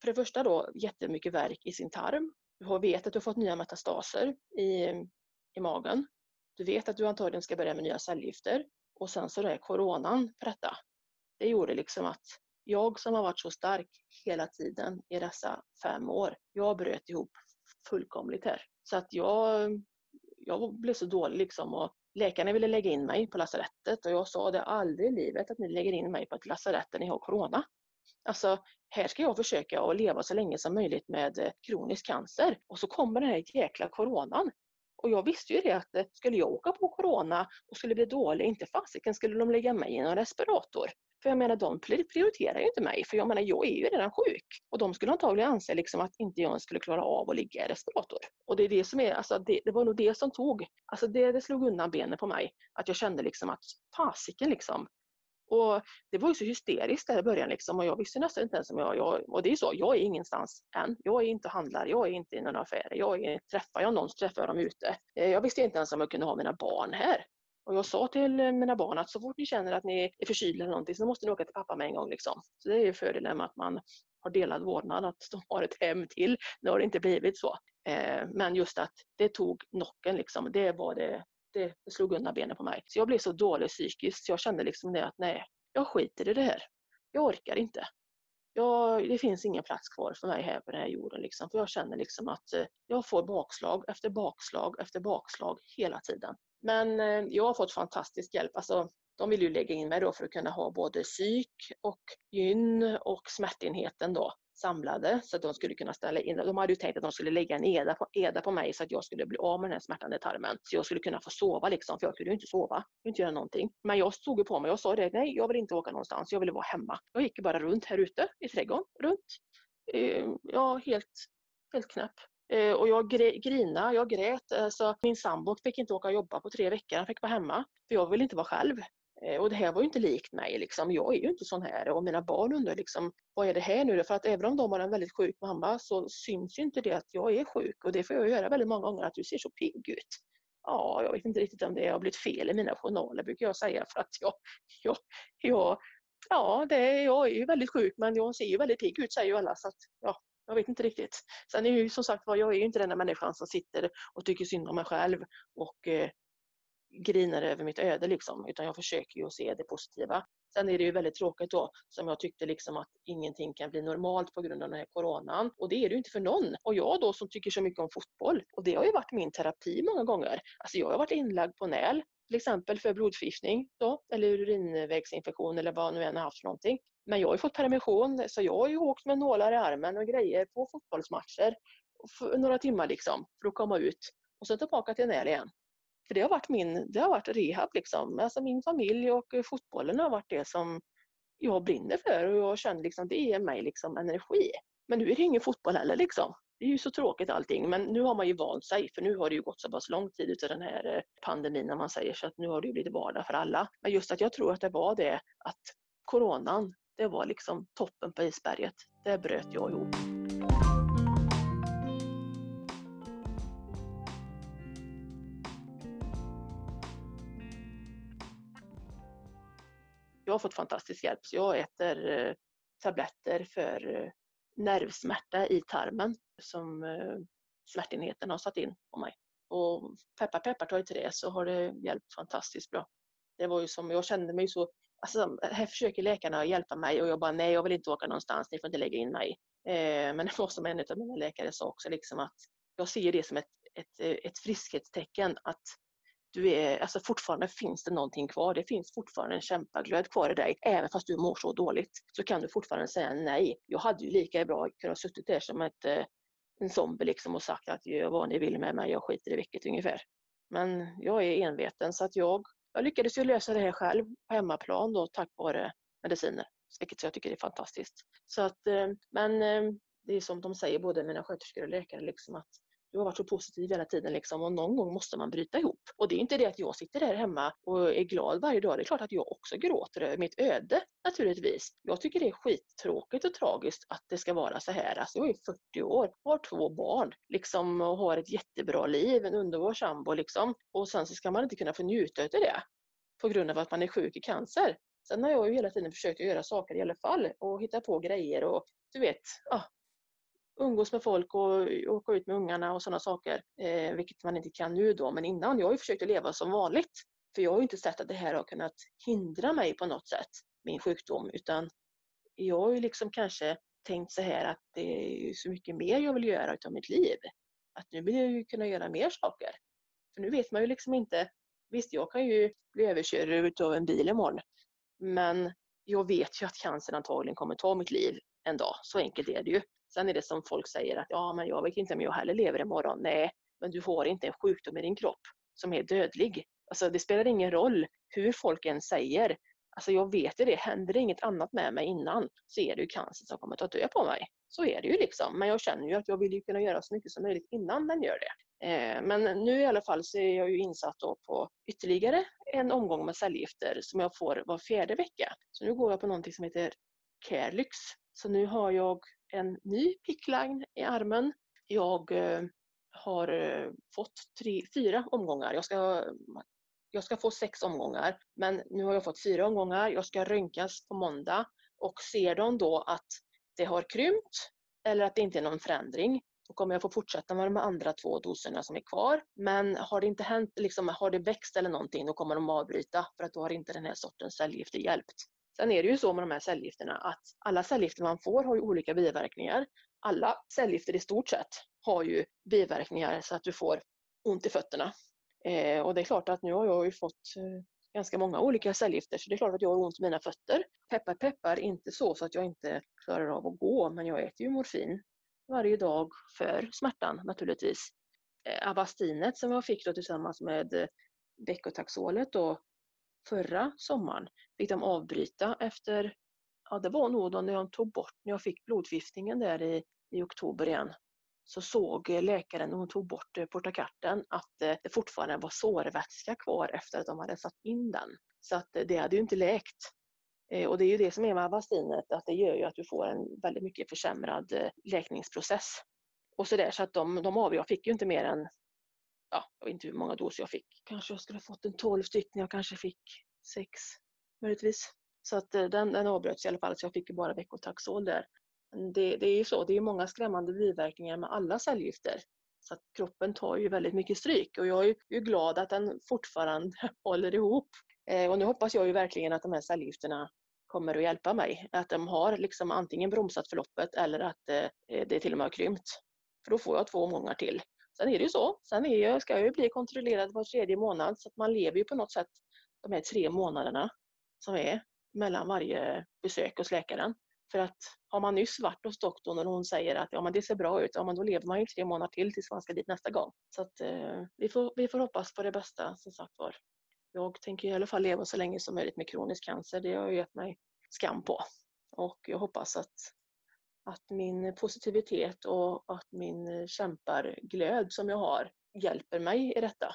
för det första då, jättemycket värk i sin tarm. Du vet att du har fått nya metastaser i, i magen. Du vet att du antagligen ska börja med nya cellgifter. Och sen så är coronan på detta. Det gjorde liksom att jag som har varit så stark hela tiden i dessa fem år, jag bröt ihop fullkomligt här. Så att jag jag blev så dålig liksom och läkarna ville lägga in mig på lasarettet och jag sa det aldrig i livet att ni lägger in mig på ett lasarett där ni har corona. Alltså, här ska jag försöka att leva så länge som möjligt med eh, kronisk cancer och så kommer den här jäkla coronan. Och jag visste ju det att eh, skulle jag åka på corona och skulle bli dålig, inte fasiken skulle de lägga mig i en respirator. För jag menar, de prioriterar ju inte mig, för jag menar, jag är ju redan sjuk. Och de skulle antagligen anse liksom att inte jag skulle klara av att ligga i respirator. Och det är det som är, alltså det, det var nog det som tog, alltså det, det slog undan benen på mig. Att jag kände liksom att fasiken liksom, och det var ju så hysteriskt där i början liksom och jag visste nästan inte ens om jag, jag, och det är så, jag är ingenstans än. Jag är inte handlar, jag är inte i någon affär, Jag är, träffar jag någon så träffar jag dem ute. Eh, jag visste inte ens om jag kunde ha mina barn här. Och jag sa till eh, mina barn att så fort ni känner att ni är förkylda eller någonting så måste ni åka till pappa med en gång. Liksom. Så det är ju fördelen med att man har delad vårdnad, att de har ett hem till. Nu har det inte blivit så. Eh, men just att det tog knocken, liksom. det var det, det slog undan benen på mig. Så jag blev så dålig psykiskt så jag kände liksom det att nej, jag skiter i det här. Jag orkar inte ja, det finns ingen plats kvar för mig här på den här jorden. Liksom, för jag känner liksom att eh, jag får bakslag efter bakslag efter bakslag hela tiden. Men eh, jag har fått fantastisk hjälp. Alltså, de vill ju lägga in mig då för att kunna ha både psyk och gyn och smärtenheten då samlade så att de skulle kunna ställa in. De hade ju tänkt att de skulle lägga en EDA på, EDA på mig så att jag skulle bli av med den här smärtande tarmen. Så jag skulle kunna få sova liksom, för jag kunde ju inte sova. Jag kunde inte göra någonting. Men jag stod ju på mig och sa det, nej jag vill inte åka någonstans, jag ville vara hemma. Jag gick bara runt här ute i trädgården, runt. Eh, ja, helt, helt knäpp. Eh, och jag grinade, jag grät. Alltså, min sambo fick inte åka och jobba på tre veckor, han fick vara hemma. För jag ville inte vara själv. Eh, och det här var ju inte likt mig. Liksom. Jag är ju inte sån här. Och mina barn undrar liksom, vad är det här nu? För att även om de har en väldigt sjuk mamma så syns ju inte det att jag är sjuk. Och det får jag göra väldigt många gånger, att du ser så pigg ut. Ja, jag vet inte riktigt om det har blivit fel i mina journaler brukar jag säga. För att jag, jag, jag ja, det, jag är ju väldigt sjuk men jag ser ju väldigt pigg ut säger ju alla. Så att, ja, jag vet inte riktigt. Sen är ju som sagt var, jag är ju inte den där människan som sitter och tycker synd om mig själv och eh, grinar över mitt öde liksom, utan jag försöker ju att se det positiva. Sen är det ju väldigt tråkigt då, som jag tyckte liksom att ingenting kan bli normalt på grund av den här coronan. Och det är det ju inte för någon. Och jag då som tycker så mycket om fotboll, och det har ju varit min terapi många gånger. Alltså jag har varit inlagd på NÄL, till exempel för blodförgiftning då, eller urinvägsinfektion eller vad nu än har haft för någonting. Men jag har ju fått permission så jag har ju åkt med nålar i armen och grejer på fotbollsmatcher för några timmar liksom för att komma ut och sen tillbaka till NÄL igen. För det har varit min, det har varit rehab liksom. Alltså min familj och eh, fotbollen har varit det som jag brinner för och jag känner liksom det ger mig liksom energi. Men nu är det ingen fotboll heller liksom. det är ju så tråkigt allting, men nu har man ju vant sig för nu har det ju gått så pass lång tid utav den här eh, pandemin när man säger så att nu har det ju blivit vardag för alla. Men just att jag tror att det var det att coronan, det var liksom toppen på isberget. Det bröt jag ihop. Jag har fått fantastisk hjälp så jag äter eh, tabletter för eh, nervsmärta i tarmen som eh, smärtenheten har satt in på mig. Och peppar peppar tar i trä så har det hjälpt fantastiskt bra. Det var ju som, jag kände mig så, alltså här försöker läkarna hjälpa mig och jag bara nej jag vill inte åka någonstans, ni får inte lägga in mig. Eh, men det var som en av mina läkare sa också liksom att jag ser det som ett, ett, ett friskhetstecken att du är, alltså fortfarande finns det någonting kvar. Det finns fortfarande en kämpaglöd kvar i dig. Även fast du mår så dåligt så kan du fortfarande säga nej. Jag hade ju lika bra kunnat suttit där som ett, eh, en zombie liksom och sagt att gör vad ni vill med mig, jag skiter i vilket ungefär. Men jag är enveten så att jag, jag lyckades ju lösa det här själv på hemmaplan då tack vare mediciner. Vilket jag tycker är fantastiskt. Så att, eh, men eh, det är som de säger, både mina sköterskor och läkare, liksom att du har varit så positiv hela tiden liksom, och någon gång måste man bryta ihop. Och det är inte det att jag sitter där hemma och är glad varje dag. Det är klart att jag också gråter över mitt öde naturligtvis. Jag tycker det är skittråkigt och tragiskt att det ska vara så här. Alltså, jag är 40 år, har två barn liksom, och har ett jättebra liv, en underbar sambo liksom. Och sen så ska man inte kunna få njuta av det på grund av att man är sjuk i cancer. Sen har jag ju hela tiden försökt göra saker i alla fall och hitta på grejer och du vet, ah, umgås med folk och åka ut med ungarna och sådana saker. Eh, vilket man inte kan nu då, men innan. Jag har ju försökt att leva som vanligt. För jag har ju inte sett att det här har kunnat hindra mig på något sätt, min sjukdom, utan jag har ju liksom kanske tänkt så här att det är så mycket mer jag vill göra utav mitt liv. Att nu vill jag ju kunna göra mer saker. För nu vet man ju liksom inte. Visst, jag kan ju bli överkörd utav en bil imorgon. Men jag vet ju att cancern antagligen kommer ta mitt liv en dag. Så enkelt är det ju. Sen är det som folk säger att ja, men jag vet inte om jag heller lever imorgon. Nej, men du har inte en sjukdom i din kropp som är dödlig. Alltså det spelar ingen roll hur folk än säger. Alltså jag vet ju det, händer det inget annat med mig innan så är det ju cancer som kommer ta död på mig. Så är det ju liksom. Men jag känner ju att jag vill ju kunna göra så mycket som möjligt innan den gör det. Eh, men nu i alla fall så är jag ju insatt då på ytterligare en omgång med cellgifter som jag får var fjärde vecka. Så nu går jag på någonting som heter Carelyx. Så nu har jag en ny pickline i armen. Jag eh, har eh, fått tre, fyra omgångar. Jag ska, jag ska få sex omgångar, men nu har jag fått fyra omgångar. Jag ska röntgas på måndag och ser de då att det har krympt eller att det inte är någon förändring, då kommer jag få fortsätta med de andra två doserna som är kvar. Men har det inte hänt, liksom, har det växt eller någonting, då kommer de avbryta för att då har inte den här sortens cellgifter hjälpt. Sen är det ju så med de här cellgifterna att alla cellgifter man får har ju olika biverkningar. Alla cellgifter i stort sett har ju biverkningar så att du får ont i fötterna. Eh, och det är klart att nu har jag ju fått eh, ganska många olika cellgifter så det är klart att jag har ont i mina fötter. Peppar peppar, inte så, så att jag inte klarar av att gå men jag äter ju morfin varje dag för smärtan naturligtvis. Eh, Avastinet som jag fick då tillsammans med eh, då förra sommaren fick de avbryta efter, ja det var nog då när jag tog bort, när jag fick blodförgiftningen där i, i oktober igen så såg läkaren när hon tog bort eh, portakarten att eh, det fortfarande var sårvätska kvar efter att de hade satt in den. Så att eh, det hade ju inte läkt. Och det är ju det som är med Avastinet, att det gör ju att du får en väldigt mycket försämrad läkningsprocess. Och så där, så att de, de av, jag fick ju inte mer än ja, jag vet inte hur många doser jag fick. Kanske jag skulle fått en 12 stycken, jag kanske fick sex möjligtvis. Så att eh, den, den avbröts i alla fall, så jag fick ju bara Veckotaxol där. Det, det är ju så, det är många skrämmande biverkningar med alla cellgifter. Så att kroppen tar ju väldigt mycket stryk och jag är ju glad att den fortfarande (laughs) håller ihop. Eh, och nu hoppas jag ju verkligen att de här cellgifterna kommer att hjälpa mig. Att de har liksom antingen bromsat förloppet eller att eh, det till och med har krympt. För då får jag två omgångar till. Sen är det ju så. Sen är jag, ska jag ju bli kontrollerad var tredje månad så att man lever ju på något sätt de här tre månaderna som är mellan varje besök hos läkaren. För att har man nyss varit hos doktorn och hon säger att ja, men det ser bra ut, ja, men då lever man ju tre månader till tills man ska dit nästa gång. Så att, eh, vi, får, vi får hoppas på det bästa som sagt var. Jag tänker i alla fall leva så länge som möjligt med kronisk cancer. Det har jag gett mig skam på. Och jag hoppas att att min positivitet och att min kämparglöd som jag har hjälper mig i detta.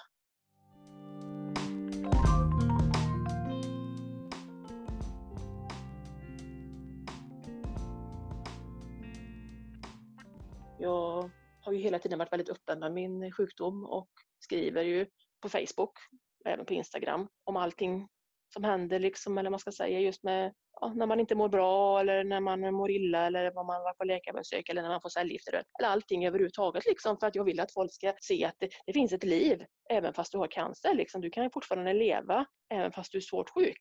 Jag har ju hela tiden varit väldigt öppen med min sjukdom och skriver ju på Facebook, även på Instagram, om allting som händer, liksom, eller man ska säga, just med ja, när man inte mår bra eller när man mår illa eller vad man var på läkarbesök eller när man får cellgifter eller allting överhuvudtaget liksom för att jag vill att folk ska se att det, det finns ett liv även fast du har cancer. Liksom. Du kan ju fortfarande leva även fast du är svårt sjuk.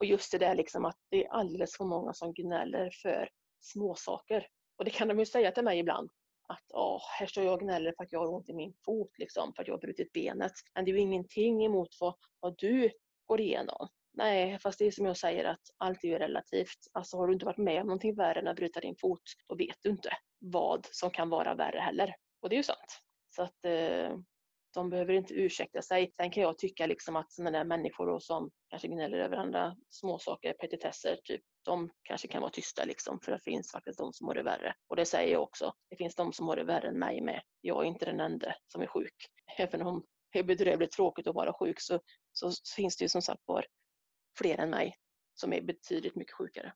Och just det där liksom att det är alldeles för många som gnäller för småsaker. Och det kan de ju säga till mig ibland att åh, här står jag och gnäller för att jag har ont i min fot, liksom, för att jag har brutit benet. Men det är ju ingenting emot vad, vad du går igenom. Nej, fast det är som jag säger att allt är ju relativt. Alltså har du inte varit med om någonting värre än att bryta din fot, då vet du inte vad som kan vara värre heller. Och det är ju sant. Så att eh, de behöver inte ursäkta sig. Sen kan jag tycka liksom att sådana där människor som kanske gnäller över andra småsaker, petitesser, typ, de kanske kan vara tysta liksom, för det finns faktiskt de som har det värre. Och det säger jag också. Det finns de som har det värre än mig med. Jag är inte den enda som är sjuk. (laughs) Även om hur bedrövligt tråkigt att vara sjuk så, så finns det ju som sagt var fler än mig som är betydligt mycket sjukare.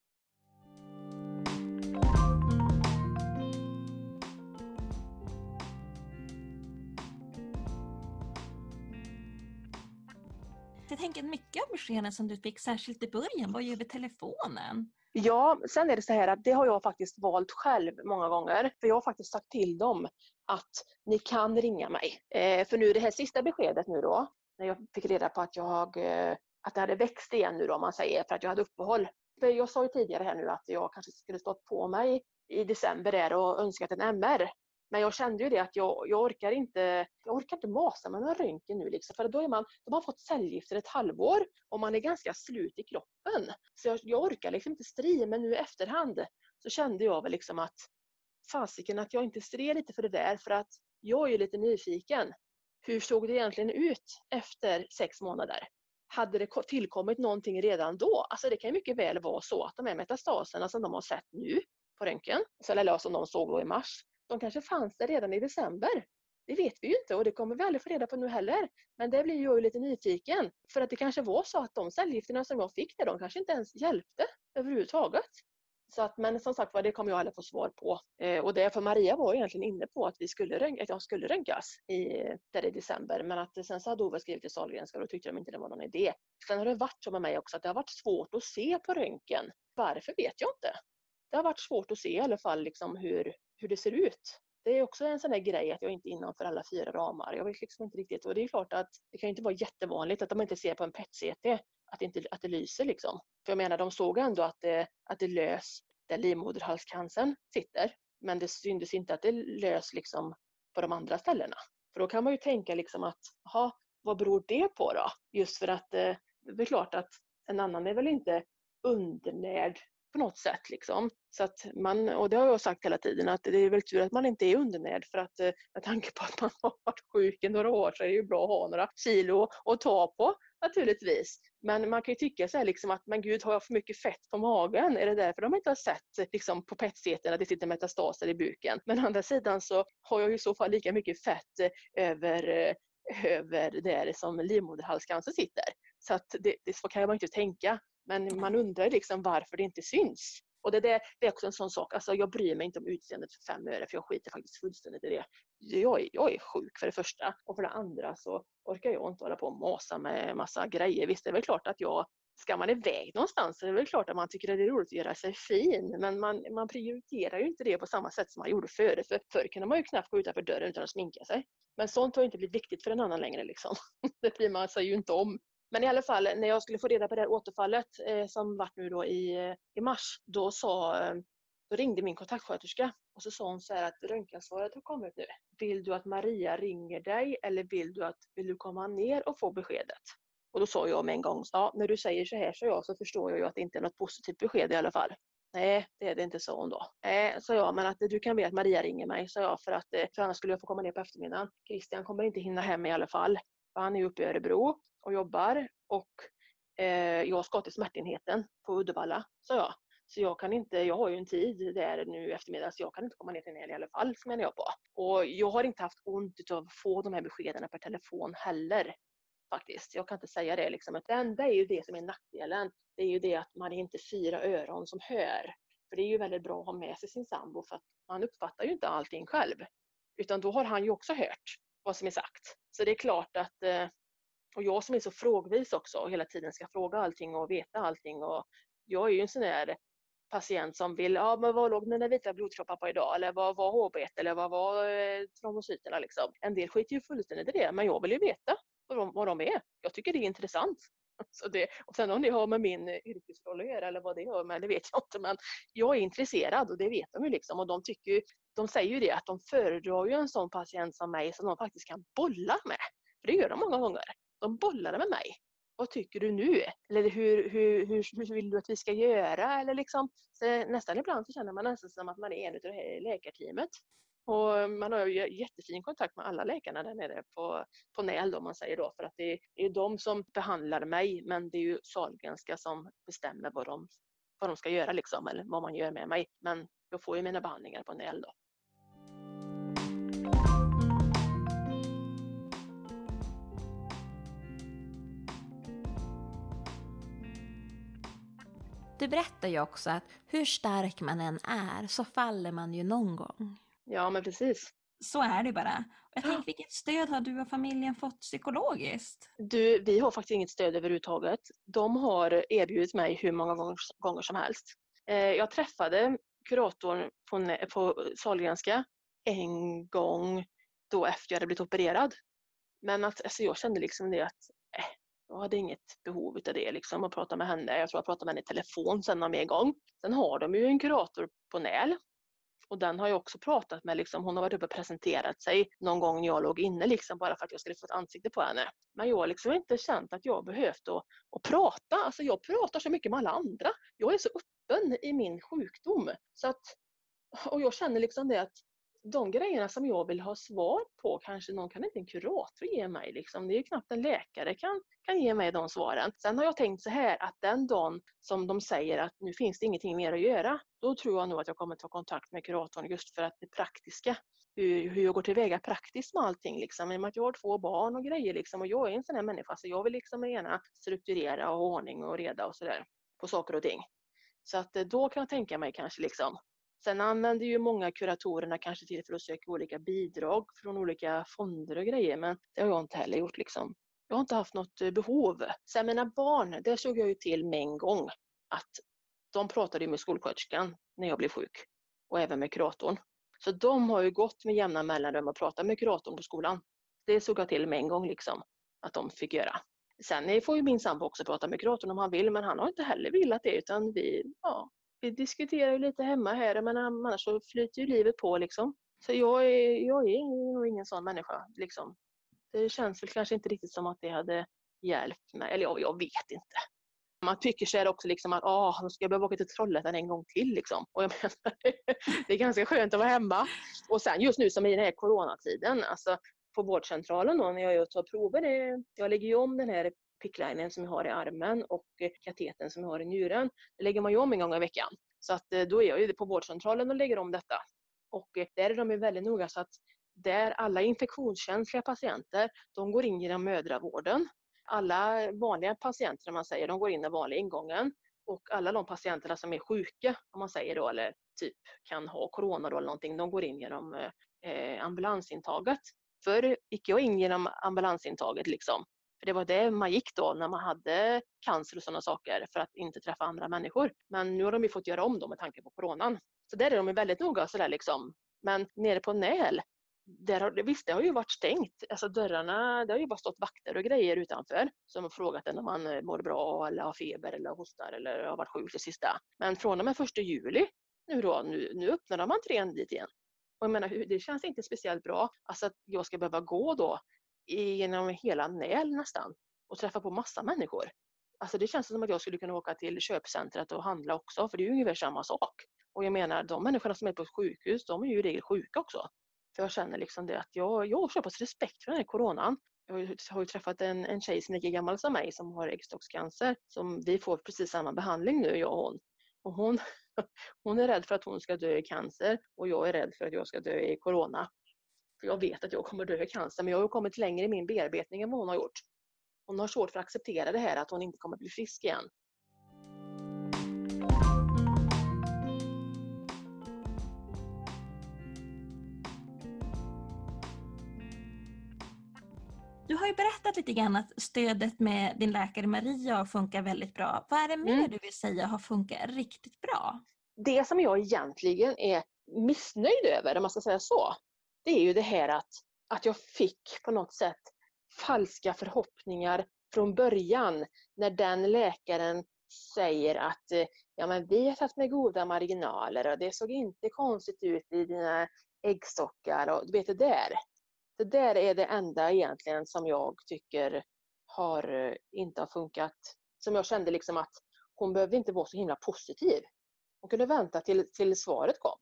Jag tänker att mycket av beskeden som du fick, särskilt i början, var ju över telefonen. Ja, sen är det så här att det har jag faktiskt valt själv många gånger. För jag har faktiskt sagt till dem att ni kan ringa mig. Eh, för nu det här sista beskedet nu då, när jag fick reda på att jag eh, att det hade växt igen nu då, om man säger, för att jag hade uppehåll. För jag sa ju tidigare här nu att jag kanske skulle stått på mig i december där och önskat en MR. Men jag kände ju det att jag, jag orkar inte jag orkar inte masa med någon röntgen nu liksom. För då är man, de har fått cellgifter ett halvår och man är ganska slut i kroppen. Så jag, jag orkar liksom inte strida, men nu i efterhand så kände jag väl liksom att fasiken att jag inte stred lite för det där för att jag är ju lite nyfiken. Hur såg det egentligen ut efter sex månader? hade det tillkommit någonting redan då? Alltså det kan mycket väl vara så att de här metastaserna som de har sett nu på röntgen, eller som de såg då i mars, de kanske fanns där redan i december. Det vet vi ju inte och det kommer vi aldrig få reda på nu heller. Men det blir jag ju lite nyfiken. För att det kanske var så att de cellgifterna som jag fick där, de kanske inte ens hjälpte överhuvudtaget. Så att, men som sagt var, det kommer jag aldrig få svar på. Eh, och det för Maria var egentligen inne på att, vi skulle, att jag skulle röntgas i, där i december. Men att sen så hade Ove skrivit till Sahlgrenska och då tyckte de inte det var någon idé. Sen har det varit så med mig också att det har varit svårt att se på röntgen. Varför vet jag inte. Det har varit svårt att se i alla fall liksom hur, hur det ser ut. Det är också en sån där grej att jag inte är innanför alla fyra ramar. Jag vet liksom inte riktigt. Och det är klart att det kan inte vara jättevanligt att de inte ser på en PET-CT att det, inte, att det lyser liksom. För jag menar, de såg ändå att det, att det lös där livmoderhalscancern sitter. Men det syntes inte att det lös liksom på de andra ställena. För då kan man ju tänka liksom att, aha, vad beror det på då? Just för att eh, det är klart att en annan är väl inte undernärd på något sätt. Liksom. Så att man, och det har jag sagt hela tiden att det är väl tur att man inte är undernärd för att eh, med tanke på att man har varit sjuk i några år så är det ju bra att ha några kilo att ta på naturligtvis. Men man kan ju tycka så här liksom att men gud har jag för mycket fett på magen? Är det därför de inte har sett liksom, på PET-CT att det sitter metastaser i buken? Men å andra sidan så har jag i så fall lika mycket fett eh, över, eh, över där som livmoderhalscancer sitter. Så att det, det, så kan man inte tänka. Men man undrar liksom varför det inte syns. Och det, där, det är också en sån sak, alltså jag bryr mig inte om utseendet för fem öre för jag skiter faktiskt fullständigt i det. Jag är, jag är sjuk för det första och för det andra så orkar jag inte hålla på och masa med massa grejer. Visst, det är väl klart att jag Ska man iväg någonstans så är det väl klart att man tycker att det är roligt att göra sig fin men man, man prioriterar ju inte det på samma sätt som man gjorde förr. För förr kunde man ju knappt gå utanför dörren utan att sminka sig. Men sånt har inte blivit viktigt för en annan längre liksom. (laughs) Det bryr man sig ju inte om. Men i alla fall, när jag skulle få reda på det här återfallet eh, som vart nu då i, eh, i mars, då, sa, eh, då ringde min kontaktsköterska och så sa hon så här att röntgensvaret har kommit nu. Vill du att Maria ringer dig eller vill du, att, vill du komma ner och få beskedet? Och då sa jag med en gång, ja, när du säger så här så, jag, så förstår jag ju att det inte är något positivt besked i alla fall. Nej, det är det inte, sa hon då. Nej, sa jag, men att du kan be att Maria ringer mig, sa jag, för att eh, för annars skulle jag få komma ner på eftermiddagen. Christian kommer inte hinna hem i alla fall. Han är uppe i Örebro och jobbar och eh, jag ska till smärtenheten på Uddevalla, sa jag. Så jag kan inte, jag har ju en tid där nu i eftermiddag så jag kan inte komma ner till Nelly i alla fall, menar jag på. Och jag har inte haft ont av att få de här beskeden per telefon heller. Faktiskt. Jag kan inte säga det liksom. Det enda är ju det som är nackdelen. Det är ju det att man är inte fyra öron som hör. För det är ju väldigt bra att ha med sig sin sambo för att man uppfattar ju inte allting själv. Utan då har han ju också hört vad som är sagt. Så det är klart att, eh, och jag som är så frågvis också och hela tiden ska fråga allting och veta allting och jag är ju en sån där patient som vill, ja men vad låg mina vita blodkroppar på idag? Eller vad var HB1? Eller vad var eh, trombocyterna liksom? En del skiter ju fullständigt i det, men jag vill ju veta vad de, vad de är. Jag tycker det är intressant. (laughs) Så det, och sen om det har med min yrkesroll att göra eller vad det har med, det vet jag inte. Men jag är intresserad och det vet de ju liksom. Och de, tycker de säger ju det att de föredrar ju en sån patient som mig som de faktiskt kan bolla med. För det gör de många gånger. De bollade med mig vad tycker du nu? Eller hur, hur, hur, hur vill du att vi ska göra? Eller liksom, nästan ibland så känner man nästan som att man är en av det här läkarteamet. Och man har ju jättefin kontakt med alla läkarna där nere på, på NÄL då, man säger då, för att det är de som behandlar mig, men det är ju Sahlgrenska som bestämmer vad de, vad de ska göra liksom, eller vad man gör med mig. Men jag får ju mina behandlingar på NÄL då. Du berättar ju också att hur stark man än är så faller man ju någon gång. Ja, men precis. Så är det bara. Jag tänker, vilket stöd har du och familjen fått psykologiskt? Du, vi har faktiskt inget stöd överhuvudtaget. De har erbjudit mig hur många gånger, gånger som helst. Eh, jag träffade kuratorn på, på Sahlgrenska en gång då efter jag hade blivit opererad. Men att, alltså jag kände liksom det att jag hade inget behov av det, liksom, att prata med henne. Jag tror jag pratade med henne i telefon sen någon mer gång. Sen har de ju en kurator på NÄL. Och den har jag också pratat med. Liksom, hon har varit uppe och presenterat sig någon gång när jag låg inne, liksom, bara för att jag skulle få ett ansikte på henne. Men jag har liksom inte känt att jag behövt att, att prata. Alltså jag pratar så mycket med alla andra. Jag är så öppen i min sjukdom. Så att, och jag känner liksom det att de grejerna som jag vill ha svar på kanske någon kan inte en kurator ge mig. Liksom. Det är ju knappt en läkare kan, kan ge mig de svaren. Sen har jag tänkt så här att den dagen som de säger att nu finns det ingenting mer att göra, då tror jag nog att jag kommer ta kontakt med kuratorn just för att det praktiska, hur, hur jag går tillväga praktiskt med allting. Liksom. I och med att jag har två barn och grejer liksom, och jag är en sån här människa så jag vill liksom gärna strukturera och ordning och reda och sådär på saker och ting. Så att eh, då kan jag tänka mig kanske liksom Sen använder ju många kuratorerna kanske till för att söka olika bidrag från olika fonder och grejer, men det har jag inte heller gjort liksom. Jag har inte haft något eh, behov. Sen mina barn, det såg jag ju till med en gång att de pratade med skolsköterskan när jag blev sjuk och även med kuratorn. Så de har ju gått med jämna mellanrum och pratat med kuratorn på skolan. Det såg jag till med en gång liksom att de fick göra. Sen eh, får ju min sambo också prata med kuratorn om han vill, men han har inte heller velat det utan vi, ja, vi diskuterar ju lite hemma här men annars så flyter ju livet på liksom. Så jag är, jag är nog ingen sån människa liksom. Det känns väl kanske inte riktigt som att det hade hjälpt mig, eller jag, jag vet inte. Man tycker sig också liksom att åh, nu ska jag behöva åka till Trollhättan en gång till. Liksom. Och jag menar, (laughs) det är ganska skönt att vara hemma. Och sen just nu som i den här coronatiden, alltså på vårdcentralen då när jag tar prover, det, jag lägger ju om den här picklinen som jag har i armen och eh, kateten som jag har i njuren. Det lägger man ju om en gång i veckan. Så att eh, då är jag ju på vårdcentralen och lägger om detta. Och eh, där är de ju väldigt noga så att där alla infektionskänsliga patienter, de går in genom mödravården. Alla vanliga patienter, man säger, de går in den vanliga ingången. Och alla de patienterna som är sjuka, om man säger då, eller typ kan ha corona då eller någonting, de går in genom eh, ambulansintaget. Förr gick jag in genom ambulansintaget liksom. För det var det man gick då när man hade cancer och sådana saker för att inte träffa andra människor. Men nu har de ju fått göra om då med tanke på coronan. Så där är de väldigt noga sådär liksom. Men nere på NÄL, där har, visst det har ju varit stängt. Alltså dörrarna, det har ju bara stått vakter och grejer utanför som har frågat en om man eh, mår bra eller har feber eller hostar eller har varit sjuk det sista. Men från och med första juli nu då, nu, nu öppnar de entrén dit igen. Och jag menar, det känns inte speciellt bra. Alltså att jag ska behöva gå då genom hela Näl nästan och träffa på massa människor. Alltså det känns som att jag skulle kunna åka till köpcentret och handla också, för det är ju ungefär samma sak. Och jag menar, de människorna som är på ett sjukhus, de är ju i regel sjuka också. För jag känner liksom det att jag, jag har så pass respekt för den här coronan. Jag har ju träffat en, en tjej som är lika gammal som mig som har äggstockscancer. Som vi får precis samma behandling nu, jag och hon. Och hon, (laughs) hon är rädd för att hon ska dö i cancer och jag är rädd för att jag ska dö i corona. För jag vet att jag kommer dö i cancer men jag har kommit längre i min bearbetning än vad hon har gjort. Hon har svårt för att acceptera det här att hon inte kommer bli frisk igen. Du har ju berättat lite grann att stödet med din läkare Maria funkar väldigt bra. Vad är det mer mm. du vill säga har funkat riktigt bra? Det som jag egentligen är missnöjd över, om man ska säga så, det är ju det här att, att jag fick på något sätt falska förhoppningar från början när den läkaren säger att eh, ja, men vi har tagit med goda marginaler och det såg inte konstigt ut i dina äggstockar och du vet det där. Det där är det enda egentligen som jag tycker har, eh, inte har funkat. Som jag kände liksom att hon behövde inte vara så himla positiv. Hon kunde vänta till, till svaret kom.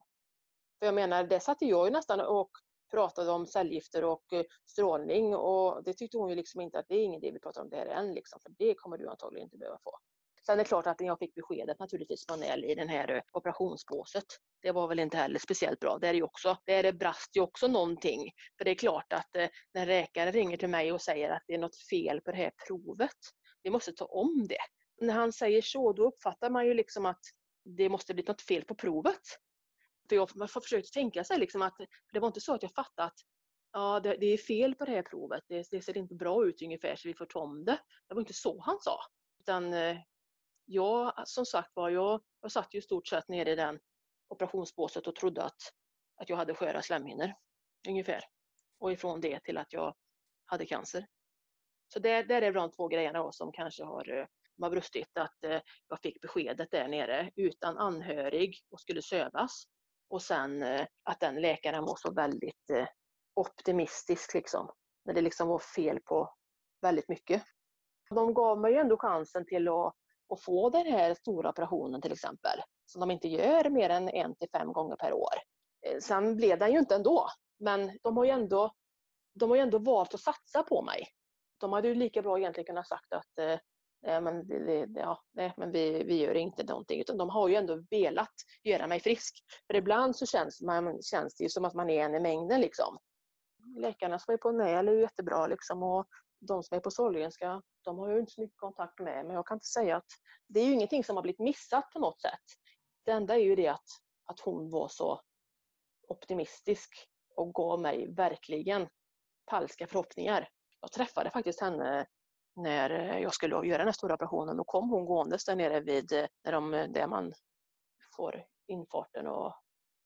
För jag menar, det satt jag ju nästan och pratade om cellgifter och eh, strålning och det tyckte hon ju liksom inte att det är ingen idé vi pratar om det här än liksom, för det kommer du antagligen inte behöva få. Sen är det klart att när jag fick beskedet naturligtvis från Nell i den här eh, operationsbåset, det var väl inte heller speciellt bra. Det är ju också, där brast ju också någonting. För det är klart att eh, när läkaren ringer till mig och säger att det är något fel på det här provet, vi måste ta om det. När han säger så, då uppfattar man ju liksom att det måste bli något fel på provet. För jag har försökt tänka sig liksom att det var inte så att jag fattade att ja, det, det, är fel på det här provet, det, det, ser inte bra ut ungefär så vi får ta om det. Det var inte så han sa. Utan eh, jag, som sagt var, jag, jag satt ju i stort sett nere i den operationsbåset och trodde att, att jag hade sköra slemhinnor. Ungefär. Och ifrån det till att jag hade cancer. Så det, där är de två grejerna som kanske har, eh, har brustit. Att eh, jag fick beskedet där nere utan anhörig och skulle sövas. Och sen eh, att den läkaren var så väldigt eh, optimistisk liksom. När det liksom var fel på väldigt mycket. De gav mig ju ändå chansen till att, att få den här stora operationen till exempel. Som de inte gör mer än en till fem gånger per år. Eh, sen blev den ju inte ändå. Men de har ju ändå, de har ju ändå valt att satsa på mig. De hade ju lika bra egentligen kunnat sagt att Eh, men, det, ja, nej, men vi, vi gör inte någonting. Utan de har ju ändå velat göra mig frisk. För ibland så känns, man, känns det ju som att man är en i mängden. Liksom. Läkarna som är på NÄL är ju jättebra liksom, och de som är på Sahlgrenska, de har ju inte så mycket kontakt med. Men jag kan inte säga att det är ju ingenting som har blivit missat på något sätt. Det enda är ju det att, att hon var så optimistisk och gav mig verkligen falska förhoppningar. Jag träffade faktiskt henne när eh, jag skulle göra den här stora operationen. Då kom hon gåendes där nere vid eh, där, de, eh, där man får infarten och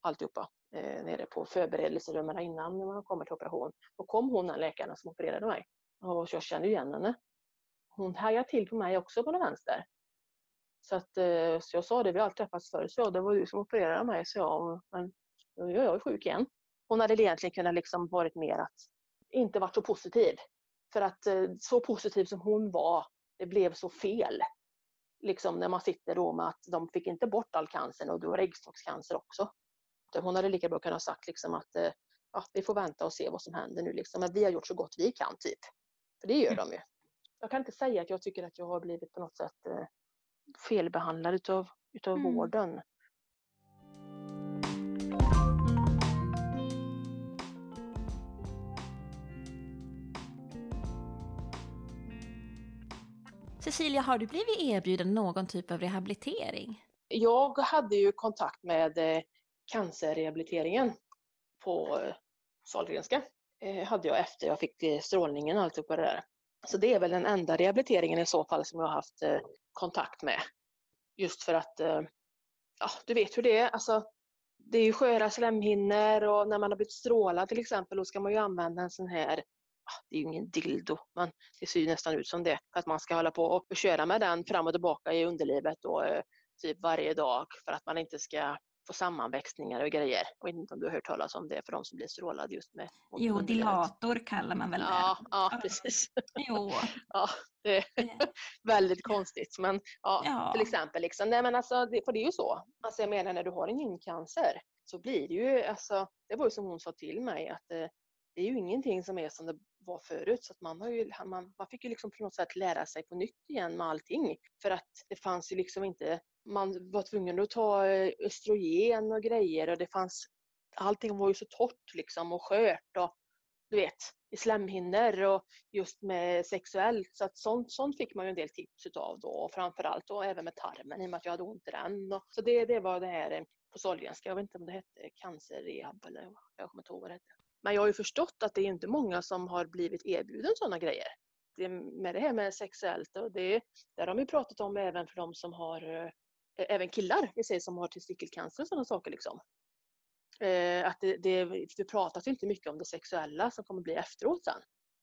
alltihopa eh, nere på förberedelserummen innan man kommer till operation. Då kom hon, den läkaren som opererade mig. Och jag kände igen henne. Hon hajade till på mig också på den vänster. Så, att, eh, så jag sa det, vi har aldrig träffats förut, så det var du som opererade mig, så jag, men nu är jag sjuk igen. Hon hade egentligen kunnat liksom varit mer att inte varit så positiv. För att eh, så positiv som hon var, det blev så fel. Liksom när man sitter då med att de fick inte bort all cancer och du har äggstockscancer också. Hon hade lika bra kunnat sagt liksom att eh, ja, vi får vänta och se vad som händer nu. Liksom. Men vi har gjort så gott vi kan, typ. För det gör de ju. Jag kan inte säga att jag tycker att jag har blivit på något sätt eh, felbehandlad utav, utav mm. vården. Cecilia, har du blivit erbjuden någon typ av rehabilitering? Jag hade ju kontakt med eh, cancerrehabiliteringen på eh, Sahlgrenska. Eh, hade jag efter jag fick strålningen och alltihopa det där. Så det är väl den enda rehabiliteringen i så fall som jag har haft kontakt med. Just för att, ja du vet hur det är. Alltså, det är ju sköra slemhinnor och när man har blivit strålad till exempel då ska man ju använda en sån här det är ju ingen dildo, men det ser ju nästan ut som det. Att man ska hålla på och köra med den fram och tillbaka i underlivet då, eh, typ varje dag för att man inte ska få sammanväxningar och grejer. Jag vet inte om du har hört talas om det för de som blir strålade just med Jo, underlivet. dilator kallar man väl det? Ja, ja precis. Jo. (laughs) ja, det är (laughs) väldigt konstigt. Men ja, ja. till exempel, liksom, nej men alltså, det, för det är ju så. Alltså jag menar när du har en gyncancer så blir det ju, alltså, det var ju som hon sa till mig att eh, det är ju ingenting som är som det var förut. Så att man, har ju, man, man fick ju liksom på något sätt lära sig på nytt igen med allting. För att det fanns ju liksom inte, man var tvungen att ta eh, östrogen och grejer och det fanns, allting var ju så torrt liksom och skört och du vet, i slemhinnor och just med sexuellt. Så att sånt, sånt fick man ju en del tips utav då och framförallt och även med tarmen i och med att jag hade ont i den. Och, så det, det var det här eh, på Sahlgrenska, jag vet inte om det hette cancerrehab eller jag kommer inte ihåg vad det hette. Men jag har ju förstått att det är inte många som har blivit erbjuden sådana grejer. Det med det här med sexuellt, och det, där har vi pratat om även för de som har, eh, även killar vi säger, som har testikelcancer och sådana saker. Liksom. Eh, att det, det, det pratas inte mycket om det sexuella som kommer bli efteråt sen.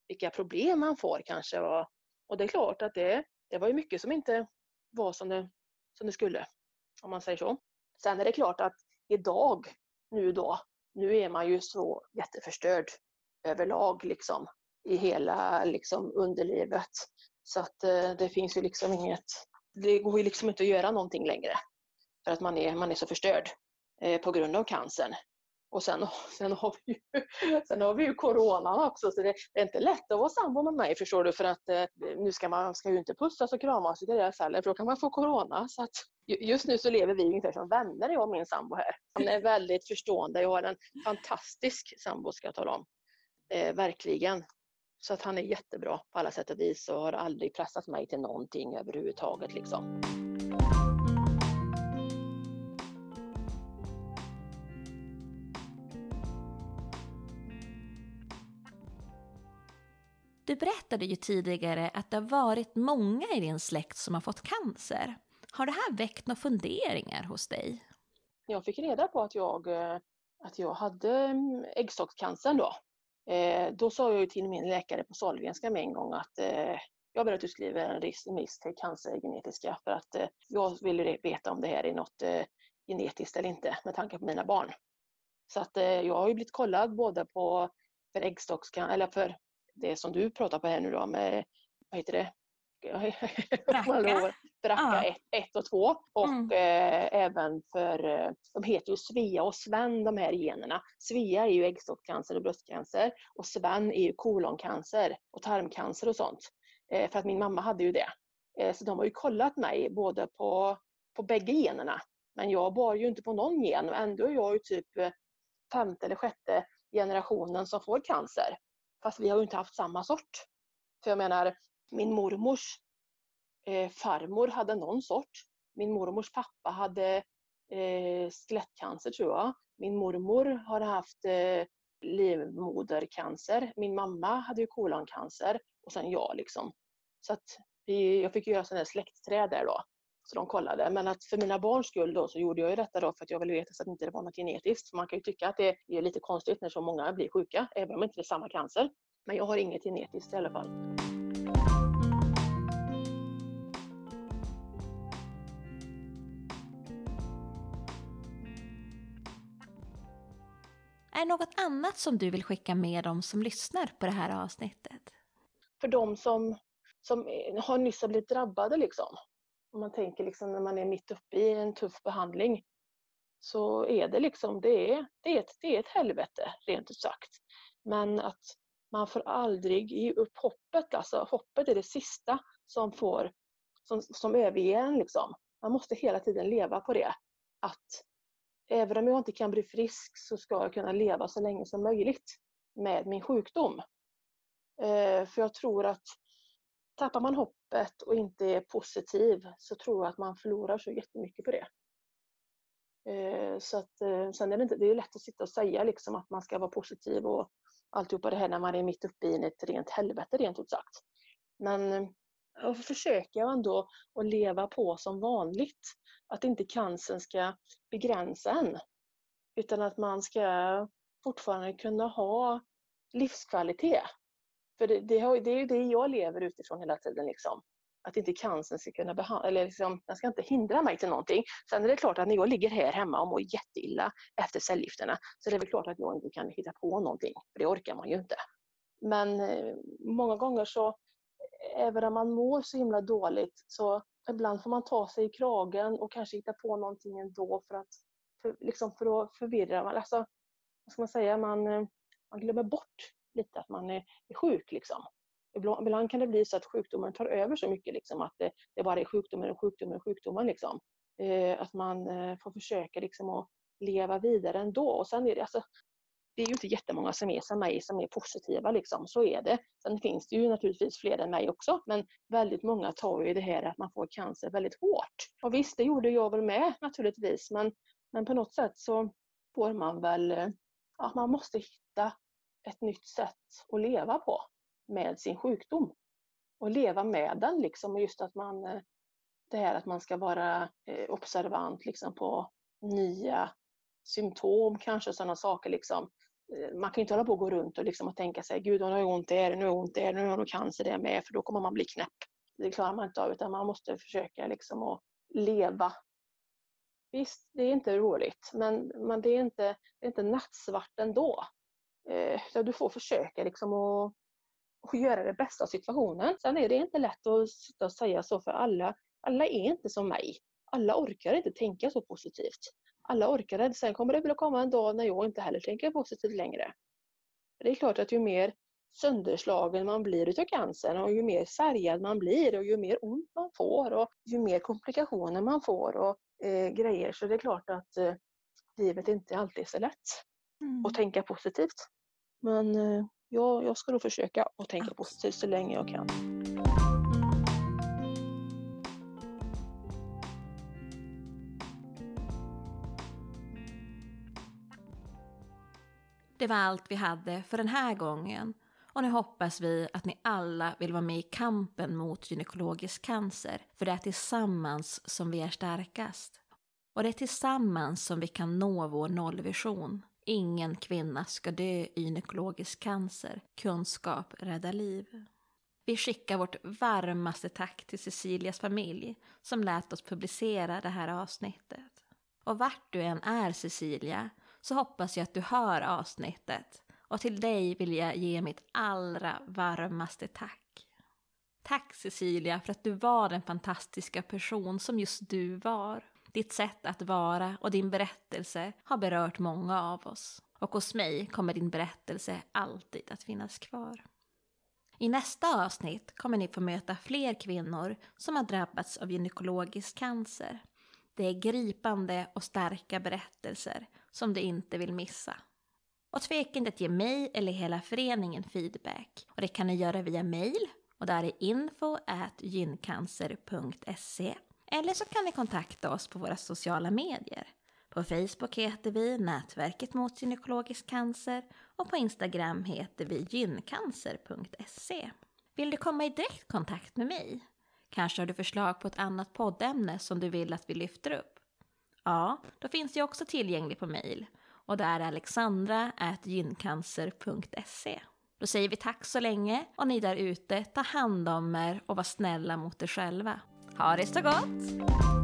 Vilka problem man får kanske. Och, och det är klart att det, det var ju mycket som inte var som det, som det skulle. Om man säger så. Sen är det klart att idag, nu då, nu är man ju så jätteförstörd överlag liksom i hela liksom underlivet. Så att eh, det finns ju liksom inget, det går ju liksom inte att göra någonting längre. För att man är, man är så förstörd eh, på grund av cancern. Och sen, (laughs) sen, har vi ju, (laughs) sen har vi ju coronan också, så det, det, är inte lätt att vara sambo med mig förstår du, för att eh, nu ska man ska ju inte pussas och kramas i deras heller, för då kan man få corona. Så att, just nu så lever vi ungefär som vänner, jag och min sambo här. Han är väldigt förstående, jag har en fantastisk sambo ska jag tala om. Eh, verkligen. Så att han är jättebra på alla sätt och vis och har aldrig pressat mig till någonting överhuvudtaget liksom. Du berättade ju tidigare att det har varit många i din släkt som har fått cancer. Har det här väckt några funderingar hos dig? Jag fick reda på att jag, eh, att jag hade mm, äggstockscancer då. Eh, då sa jag till min läkare på Sahlgrenska med en gång att eh, jag vill att du skriver en remiss till cancergenetiska för att jag vill veta om det här är något genetiskt eller inte med tanke på mina barn. Så att jag har ju blivit kollad både på för äggstockscancer, eller för det som du pratar på här nu då med, vad heter det? Bracka. Bracka 1 ja. och 2 och mm. eh, även för, eh, de heter ju Svea och Sven de här generna. Svea är ju äggstockscancer och bröstcancer och Sven är ju koloncancer och tarmcancer och sånt. Eh, för att min mamma hade ju det. Eh, så de har ju kollat mig både på, på bägge generna. Men jag bar ju inte på någon gen och ändå är jag ju typ eh, femte eller sjätte generationen som får cancer. Fast vi har ju inte haft samma sort. För jag menar, min mormors eh, farmor hade någon sort. Min mormors pappa hade eh, skelettcancer tror jag. Min mormor har haft eh, livmodercancer. Min mamma hade ju koloncancer och sen jag liksom. Så att vi, jag fick göra sådana släktträd där då. Så de kollade. Men att för mina barns skull då så gjorde jag ju detta då för att jag ville veta så att det inte var något genetiskt. man kan ju tycka att det är lite konstigt när så många blir sjuka, även om det inte är samma cancer. Men jag har inget genetiskt i alla fall. Är det något annat som du vill skicka med dem som lyssnar på det här avsnittet? För de som, som har nyss blivit drabbade liksom, om man tänker liksom när man är mitt uppe i en tuff behandling så är det liksom, det är, det är, ett, det är ett helvete rent ut sagt. Men att man får aldrig ge upp hoppet, alltså hoppet är det sista som får, som, som överger en liksom. Man måste hela tiden leva på det. Att även om jag inte kan bli frisk så ska jag kunna leva så länge som möjligt med min sjukdom. Eh, för jag tror att tappar man öppet och inte är positiv så tror jag att man förlorar så jättemycket på det. Eh, så att, eh, sen är det, inte, det är lätt att sitta och säga liksom att man ska vara positiv och alltihopa det här när man är mitt uppe i ett rent helvete rent ut sagt. Men eh, jag försöker ändå att leva på som vanligt. Att inte cancern ska begränsa en. Utan att man ska fortfarande kunna ha livskvalitet. För det, det, det är ju det jag lever utifrån hela tiden. Liksom. Att inte cancern ska kunna behandla, eller liksom, den ska inte hindra mig till någonting. Sen är det klart att när jag ligger här hemma och mår jätteilla efter cellgifterna så är det väl klart att jag inte kan hitta på någonting, för det orkar man ju inte. Men eh, många gånger så, eh, även om man mår så himla dåligt, så ibland får man ta sig i kragen och kanske hitta på någonting ändå för att, för, liksom för att förvirra. Alltså, vad ska man säga, man, eh, man glömmer bort lite att man är, är sjuk liksom. Ibland kan det bli så att sjukdomen tar över så mycket liksom, att det, det bara är sjukdomen och sjukdomen och sjukdomen. Liksom. Eh, att man eh, får försöka liksom, att leva vidare ändå. Och sen är det, alltså, det är ju inte jättemånga som är som mig som är positiva, liksom. så är det. Sen finns det ju naturligtvis fler än mig också, men väldigt många tar ju det här att man får cancer väldigt hårt. Och visst, det gjorde jag väl med naturligtvis, men, men på något sätt så får man väl, eh, ja, man måste hitta ett nytt sätt att leva på med sin sjukdom. Och leva med den liksom, och just att man, eh, det här att man ska vara eh, observant liksom på nya symptom, kanske sådana saker liksom. Eh, man kan inte hålla på och gå runt och, liksom och tänka sig, gud nu har jag ont där, nu har jag ont där, nu har hon cancer där med, för då kommer man bli knäpp. Det klarar man inte av, utan man måste försöka liksom att leva. Visst, det är inte roligt, men, men det, är inte, det är inte nattsvart ändå. Eh, du får försöka liksom att, att göra det bästa av situationen. Sen är det inte lätt att sitta och säga så för alla. Alla är inte som mig. Alla orkar inte tänka så positivt alla orkar det. Sen kommer det väl att komma en dag när jag inte heller tänker positivt längre. Det är klart att ju mer sönderslagen man blir utav cancern och ju mer färgad man blir och ju mer ont man får och ju mer komplikationer man får och eh, grejer så det är klart att eh, livet inte alltid är så lätt mm. att tänka positivt. Men eh, jag, jag ska nog försöka att tänka positivt så länge jag kan. Det var allt vi hade för den här gången och nu hoppas vi att ni alla vill vara med i kampen mot gynekologisk cancer för det är tillsammans som vi är starkast. Och det är tillsammans som vi kan nå vår nollvision. Ingen kvinna ska dö i gynekologisk cancer. Kunskap räddar liv. Vi skickar vårt varmaste tack till Cecilias familj som lät oss publicera det här avsnittet. Och vart du än är Cecilia så hoppas jag att du hör avsnittet. Och till dig vill jag ge mitt allra varmaste tack. Tack Cecilia för att du var den fantastiska person som just du var. Ditt sätt att vara och din berättelse har berört många av oss. Och hos mig kommer din berättelse alltid att finnas kvar. I nästa avsnitt kommer ni få möta fler kvinnor som har drabbats av gynekologisk cancer. Det är gripande och starka berättelser som du inte vill missa. Och tveka inte att ge mig eller hela föreningen feedback. Och det kan ni göra via mail och där är info gyncancer.se eller så kan ni kontakta oss på våra sociala medier. På Facebook heter vi Nätverket mot gynekologisk cancer och på Instagram heter vi gyncancer.se. Vill du komma i direkt kontakt med mig? Kanske har du förslag på ett annat poddämne som du vill att vi lyfter upp? Ja, då finns jag också tillgänglig på mail och det är alexandra.gyncancer.se. Då säger vi tack så länge och ni där ute, ta hand om er och var snälla mot er själva. Ha det så gott!